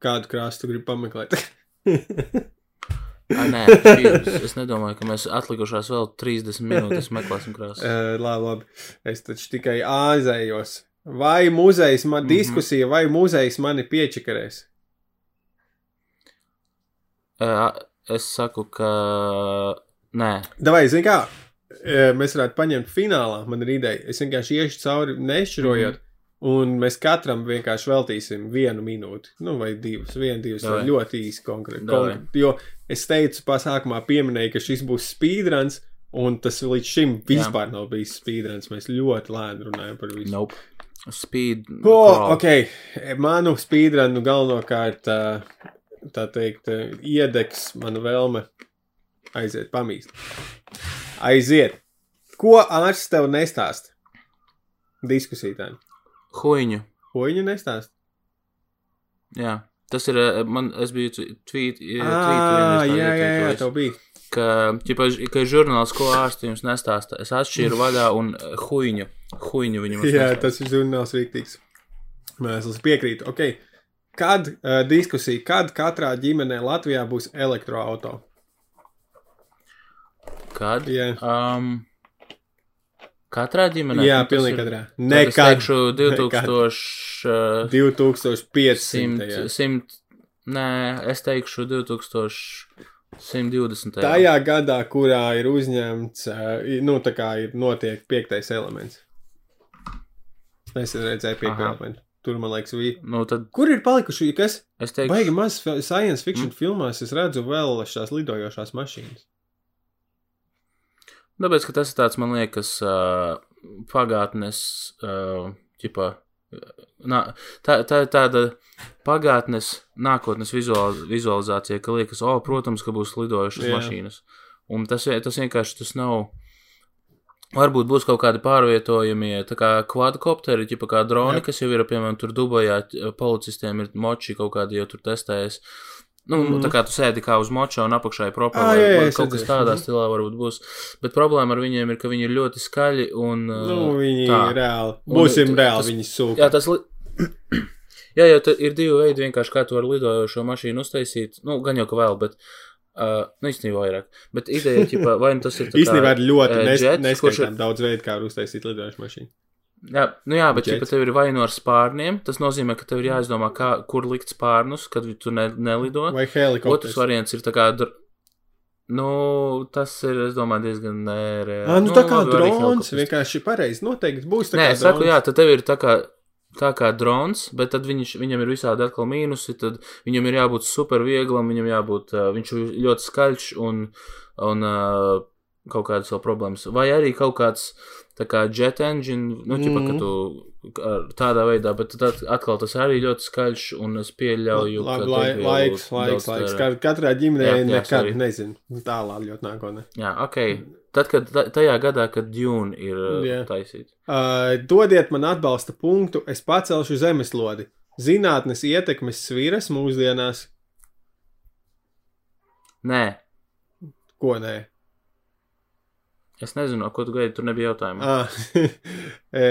kādu krāsu tu gribi pameklēt? Ah, nē, šī- es nedomāju, ka mēs atlikušās vēl 30 minūtes meklēsim krāsu. Uh, labi, labi. Es taču tikai āzējos. Vai muzejs man, mm. -hmm. diskusija, vai muzejs mani piečakarēs? Uh, es saku, ka nē, Davai, zini kā, mēs varētu paņemt finālā, man ir ideja. Es vienkārši iešu cauri, nešķirojot, mm -hmm. Un mēs katram vienkārši veltīsim vienu minūti, nu vai divas, vienu, divas, vai ļoti īsi konkrēti. Davai. Konkr jo es teicu, pasākumā pieminēju, ka šis būs speedruns, un tas līdz šim vispār nav bijis speedruns. Mēs ļoti lēni runājam par visu. nope. Speed. Oh, ok, manu speedrunu galvenokārt tā, tā teikt, iedegs mana vēlme aiziet pamīst. Aiziet. Ko ārsts tev nestāst? Diskusītājiem. Huiņu. Ko viņa nestāst? Jā. Tas ir, eh, man, es biju tvīt, Ah, jā, jā, jā, tev bija. Ka, ķipa, ka žurnāls, ko ārsti jums nestāsta. Es atšķīru vaļā un eh, huiņu. Huiņu viņam Jā, tas ir žurnāls rīktīgs. Mēs es piekrītu. Ok. Kad uh, diskusija, kad katrā ģimenē Latvijā būs elektroauto? Kad? Jā. Um, Katrā ģimenē? Jā, Nu, pilnīgi ir- katrā. Nekad. teikšu 2000. 2500. 100, jā. 100, nē, es teikšu 2120. Tajā gadā, kurā ir uzņemts, eh, nu, tā kā ir notiek piektais elements. Es redzēju piekto elementu. Tur, man liekas, bija. Nu, tad Kur ir palikuši, kas? es teikšu, Baigi maz science fiction Mm. filmās es redzu vēl šās lidojošās mašīnas. Tāpēc, ka tas ir tāds, man liekas, uh, pagātnes, uh, ķipā, nā, tā, tā ir tāda pagātnes, nākotnes vizuāl, vizualizācija, ka liekas, o, protams, ka būs lidojošas Jā. mašīnas. Un tas, tas vienkārši tas nav. Varbūt būs kaut kādi pārvietojami, tā kā kvadropteri, ģipa kā droni, Jā. kas jau ir, piemēram, tur Dubajā policistiem ir moči kaut kādi jau tur testējas. Nu, mm. tā kā tu sēdi kā uz moča un apakšā ir propā, Ā, vai, jā, jā, kaut kas tādā Mhm. stilā varbūt būs. Bet problēma ar viņiem ir, ka viņi ir ļoti skaļi un. Nu, uh, viņi tā. ir reāli. Un Būsim t- reāli, tas- viņi sūka. Jā, tas. Li... jā, jau ir divi veidi, vienkārši kā tu vari lidojošo mašīnu uztaisīt. Nu, gan jau ka vēl, bet. Uh, nu, īstenībā vairāk. Bet ideja, ķipa, vai nu tas ir. Īstenībā ir ļoti eh, nes, jets, kurš ir- daudz veidu, kā uztaisīt lidojošu mašīnu. Jā, nu jā, bet ja tev ir vai nu ar spārniem, tas nozīmē, ka tev ir jāizdomā, kā, kur likt spārnus, kad tu ne, nelido. Vai Otrs helikopters. variants ir tā kā. Dr... Nu, tas ir, es domāju, diezgan nereāli. Ā, nu, tā kā drons, vienkārši pareizi noteikti būs Nē, es saku, jā, tad tev ir tā kā, tā kā drons, bet tad viņš, viņam ir visādi atkal mīnusi, tad viņam ir jābūt super vieglam, viņam jābūt, uh, viņš ir ļoti skaļš un, un uh, kaut kādas vēl problēmas. Vai arī kaut kāds, tā kā jet engine, nu, ķipa, ka Mhm. tu ar tādā veidā, bet tad atkal tas arī ļoti skaļš un es pieļauju, Labi, ka lai, degvielu laiks, laiks, laiks. Ka- Katrā ģimenē Jā, nekad sorry. nezinu. Tālāk ļoti nākotnē. Jā, ok. Tad, kad ta- tajā gadā, kad Dune ir uh, Jā. taisīta. Uh, dodiet man atbalsta punktu, es pacelšu zemeslodi. Zinātnes ietekmes sviras mūsdienās. Nē, Ko nē? Es nezinu, ko tu gaidi, tur nebija jautājuma. Ah, e,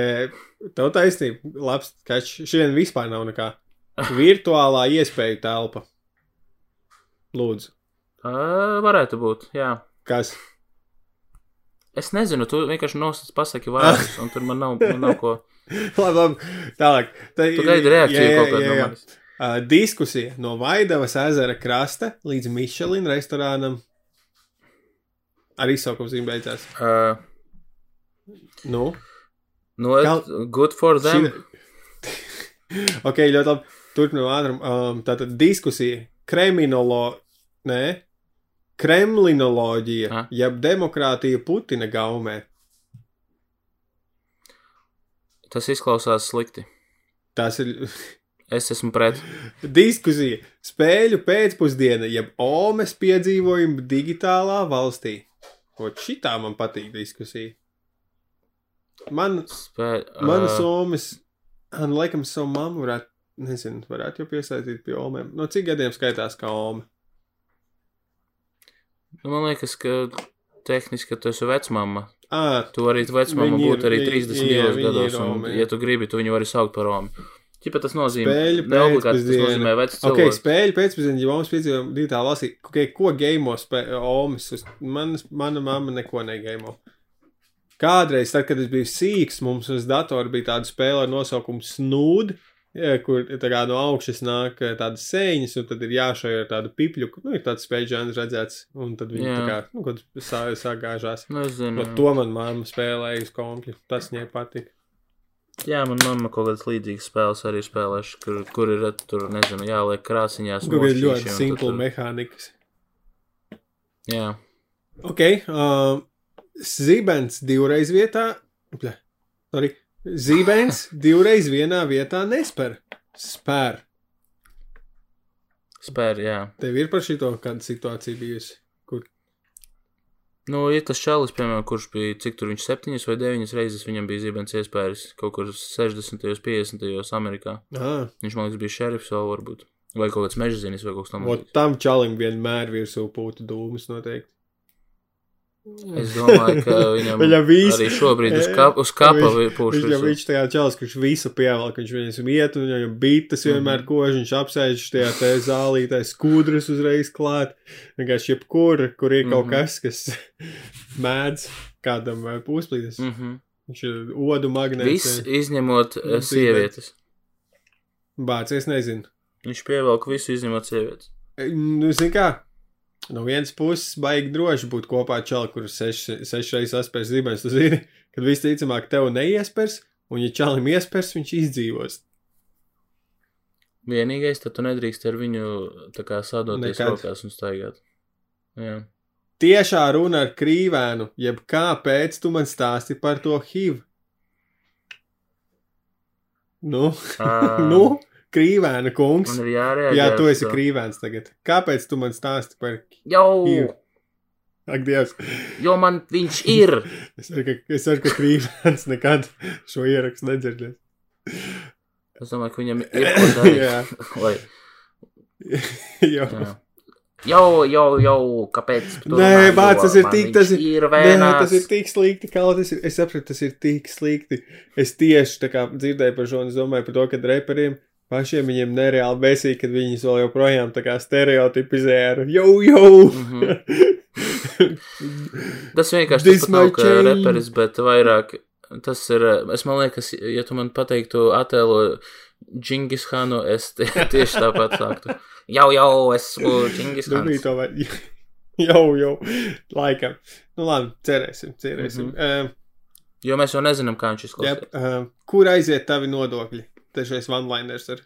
tev taisnība. Labs, ka šodien vispār nav nekā. Virtuālā iespēju telpa. Lūdzu, Uh, varētu būt, jā. kas? Es nezinu, tu vienkārši nosacīji pasaki vārdus, un tur man nav, man nav ko. labi, labi. Tālāk. Tā, Tu gaidi reakciju kaut kādu no manis. Uh, diskusija no Vaidavas ezera krasta līdz Michelin restorānam. Ar izsaukumu zīmē beidzās. Uh, Nu, no, Kal- good for them. Ok, ļoti labi. Turpinām ātrum. Um, tātad diskusija. Kriminoloģija. Nē, kremlinoloģija. Ah. Jeb demokrātija Putina gaumē. Tas izklausās slikti. Tas ir Es esmu pret. diskusija. Spēļu pēcpusdiena, jeb omes piedzīvojumi digitālā valstī. Ot šitā man patīk diskusija. Man, Spē, manas uh, man laikam savu mammu varētu, nezinu, varētu jau piesaistīt pie omēm. No cik gadiem skaitās kā ome? nu, man liekas, ka tehniski tu esi vecmama. Ā, Tu vari vecmama būt arī viņi- 32 jā, viņi gados, ir un, ja tu gribi, tu viņu vari saukt par Romu. Čipa tas nozīmē, obligāti tas nozīmē vecs cilvēks. spēļu pēcpusdienā, ja mums piedzīvojam digitālā valstī, okay, ko game omes, uz manas, mana mamma neko negame. Kādreiz, tad, kad es biju sīks, mums uz datora bija tāda spēle ar nosaukumu Snood, kur kā no augšas nāk eh, tādas sēņas, un tad ir jāšai ar tādu pipļu, nu, ir tāds spēļu žanrs redzēts, un tad viņi Jā. tā kā, nu, kad sā, sāgāžās. Nu. No to man mamma spēlēja uz kompļu, tas viņai patika. Jā, man mamma kaut kādas līdzīgas spēles arī spēlējuši, kur, kur ir tur, nezinu, jāliek krāsiņās. Kādi mošķīši, ļoti tur- mehānikas. Jā, Ok, uh, Zibens divreiz vietā. Sorry. Zibens divreiz vienā vietā nespēr. Spēr. spēr, jā. Tev ir par šito kāda situācija bijusi. Nu, ja tas čalis, piemēram, kurš bija, cik tur viņš septiņas vai deviņas reizes viņam bija zibens iespējas kaut kur 60. un 50. Amerikā. Ah, Viņš, man liekas, bija šerifs vēl varbūt. Vai kaut kāds mežzinis vai kaut kas tam ot, tam čalim vienmēr virsū pūta dūmus noteikti. Es domāju, ka viņam, Viņam visu- arī šobrīd uz, kap, uz kapa Viņš- pūš Viņš tajā čalis, kurš visu pievelk, viņš viņam iet, un viņam vienmēr Mhm. kož, viņš apsēž tajā te zālītē skudras uzreiz klāt. Vienkārši jebkur, kur ir kaut Mhm. kas, kas mēdz kādam vai pūsplītis. Mhm. Viņš ir odu magnēts. Viss izņemot Dzīvē. sievietes. Bāc, es nezinu. Viņš pievelk visu izņemot sievietes. Nu, zini kā, no vienas puses baigi droši būt kopā ar čali, kurš sešas seš reizes saspērs zibens. Tu zini, kad visticamāk tev neiespers, un ja čalim iespers, viņš izdzīvos. Vienīgais, tad tu nedrīkst ar viņu tā kā sadoties Nekad. rokās un staigāt. Jā. Tiešā runa ar krīvēnu, jeb kāpēc tu man stāsti par to HIV? Nu, Ā, nu krīvēna kungs. Man ir jārēģē. Jā, tu esi krīvēns tagad. Kāpēc tu man stāsti par Jau, HIV? Ak, Dievs, jo man viņš ir. es ceru, ka, es ceru, ka krīvēns nekad šo ierakstu nedzirdēs. Es domāju, ka viņam ir ko darīt. Jā. Lai, Jo. jā. Jau, jau, jau, kāpēc? Nē, bāc, tas ir tik- tas ir- ir Nē, tas ir tik slikti, kā tas ir. Es saprotu, tas ir tik slikti. Es tieši tā kā dzirdēju par šo, un es domāju par to, ka reperiem pašiem viņiem nereāli besīk, kad viņus vēl joprojām tā kā stereotipizē ar jau, jau. Mhm. Tas vienkārši tas nav kā reperis, bet vairāk tas ir. Es man liekas, ja tu man pateiktu attēlo Džingis Hanu, es tie, tieši tāpat sāktu. Jau, jau, esmu Džingis Nu, vai... jau, jau, laikam. Nu, labi, cerēsim, cerēsim. Mm -hmm. Jo mēs jau nezinām, kā viņš uh, izklausās. jep, uh, kur aiziet tavi nodokļi? Trešais one-liners ar.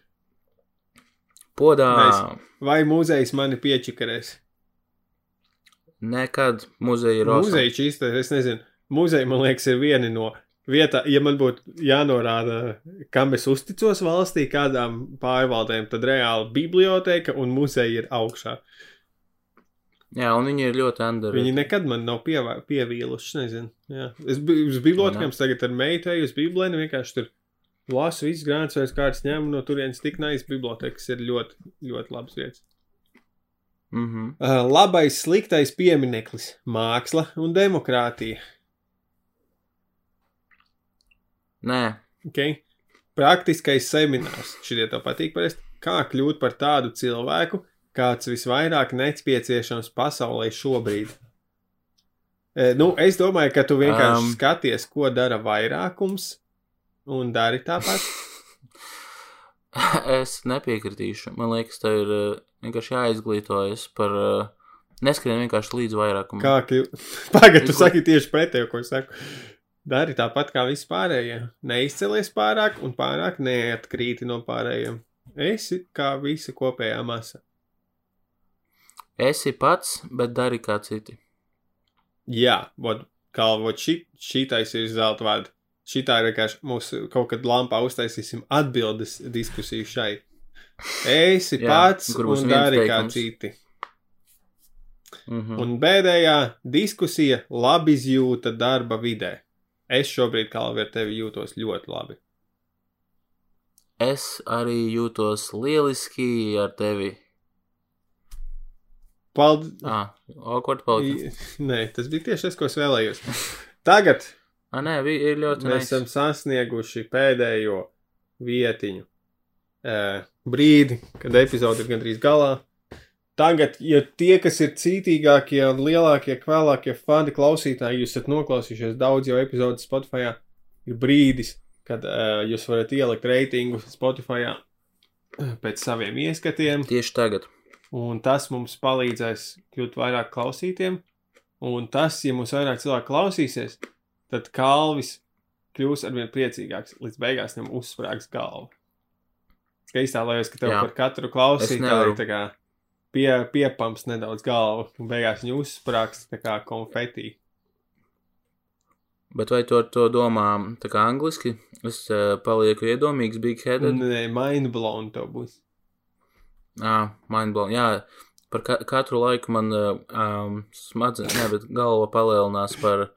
Podā. Mēs- Vai muzejs mani piečakarēs? Nekad muzeja ir awesome. Muzeja čīsta, es nezinu. Muzeja, man liekas, ir viena no vietā, ja man būtu jānorāda, kam es uzticos valstī, kādām pārvaldēm, tad reāli biblioteka un muzeja ir augšā. Jā, un viņi ir ļoti under. Viņi nekad man nav pievā- pievīluši, nezinu. Jā. Es biju uz bibliotekām, tagad ar meitu eju uz bibliotēku, vienkārši tur lasu visu grāmatas, vai kāds ņem no turienes tik nais bibliotekas ir ļoti, ļoti labs vietas. Mm -hmm. Uh, labais, sliktais piemineklis - māksla un demokrātija. Nē, Okay? Praktiskais seminārs. Šitie tev patīk parasti. Kā kļūt par tādu cilvēku, kāds visvairāk nepieciešams pasaulē šobrīd? E, nu, es domāju, ka tu vienkārši um, skaties, ko dara vairākums, un dari tāpat. es nepiekritīšu. Man liekas, tā ir uh, vienkārši jāizglītojas par. Uh, neskrien vienkārši līdz vairākumam. Kā kļūt? Pagaidā, tu saki tieši pretējo, ko es saku. Dari tāpat kā vispārējie. Neizcelies pārāk un pārāk neatkrīti no pārējiem. Esi kā visa kopējā masa. Esi pats, bet dari kā citi. Jā, vot, kā vot šī, šitais ir zelta vārds. Šitā ir vienkārši mūsu kaut kad lampā uztaisīsim atbildes diskusiju šai. Esi Jā, pats un dari kā citi. Mm -hmm. Un pēdējā diskusija - labi izjūta darba vidē. Es šobrīd, kā jau ar tevi, jūtos ļoti labi. Es arī jūtos lieliski ar tevi. Paldies! Ah. Nē, tas bija tieši tas, ko es vēlējos. Tagad Ah, nē, ir ļoti mēs nice. esam sasnieguši pēdējo vietiņu uh, brīdi, kad epizode ir gandrīz galā. Tagad, ja tie, kas ir cītīgākie un lielākie, kvēlākie fani klausītāji, jūs esat noklausījušies daudz jau epizodu Spotify, ir brīdis, kad uh, jūs varat ielikt reitingu Spotify pēc saviem ieskatiem. Tieši tagad. Un tas mums palīdzēs kļūt vairāk klausītiem. Un tas, ja mums vairāk cilvēku klausīsies, tad kalvis kļūs arvien priecīgāks. Līdz beigās viņam uzsprāgs galva. Es iztēlojos, ka tev Jā. Par katru klausītāju tā kā pie, piepams nedaudz galvu, un beigās viņa uzsprāgs tā kā konfetī. Bet vai tu ar to domā tā kā angliski? Es uh, palieku iedomīgs, big headed. Nē, mind blown tev būs. Ah, mindblown. Jā, par ka katru laiku man uh, um, smadzenes, ne, bet galva palielinās par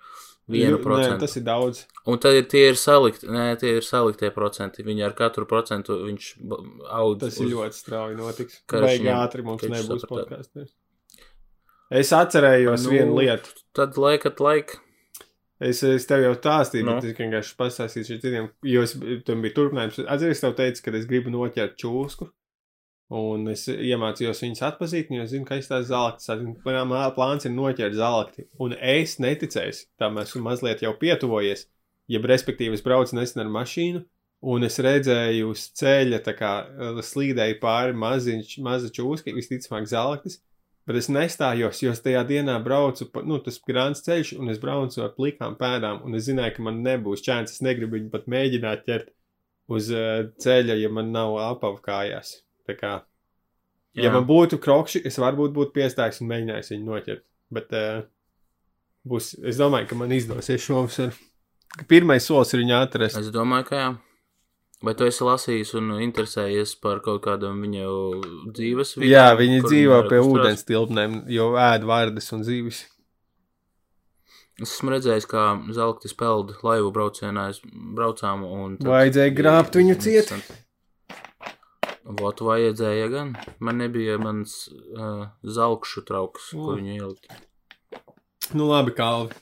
vienu Nē, procentu. tas ir daudz. Un tad ir tie ir salikti, nē, tie ir saliktie procenti. Viņi ar katru procentu viņš aug. Tas ir ļoti strauji notiks. Baigi ātri mums nebūs podkāsts. Es atcerējos Nu, nu, vienu lietu. Tad laikat laik. Es, es tev jau stāstīju, Nu. no. bet es vienkārši pastāstīšu citiem, jo es, tam bija turpinājums. Atceries, tev teicu, ka es gribu noķert čūsku. Un es iemācījos viņus atpazīt, jo zinu, ka es tās zelta plāns ir noķert zelta. Un es neticēju, tam esmu mazliet jau pietuvojies. jeb respektīvi es braucu nesen ar mašīnu, un es redzēju uz ceļa, tā kā uh, slīdēja pāri maziņš, maza čūska, visticamāk zelaktis, bet es nestājos, jo es tajā dienā braucu, pa, nu, tas grāns ceļš, un es braucu ar plikām pēdām, un es zināju, ka man nebūs čēns, es negribu viņu pat mēģināt ķert uz uh, ceļa, ja man nav apavu kājās. Tā kā, ja Jā. man būtu krokši, es varbūt būtu piestājis un mēģinājis viņu noķert, bet uh, būs, es domāju, ka man izdosies šovasar. Pirmais solis ir viņu atrast. Es domāju, ka jā. Vai tu esi lasījis un interesējies par kaut kādam viņu dzīves vidē? Jā, viņi dzīvo pie uzturās? ūdens tilpnēm, jo ēd vārdas un zīves. Es esmu redzējis, kā zelta spēlda laivu braucienā braucām. Vajadzēja grābt viņu ciet. interesanti. Vot vajadzēja gan. Man nebija mans uh, zelkšu trauks, O. ko viņu ielikt. Nu, labi, Kalvi.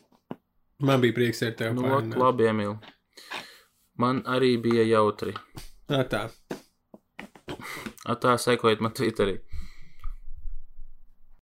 Man bija prieks ar tevi. Nu, ot, labi, Emīl. Man arī bija jautri. Tā, tā. Atā sekojiet man Twitterī.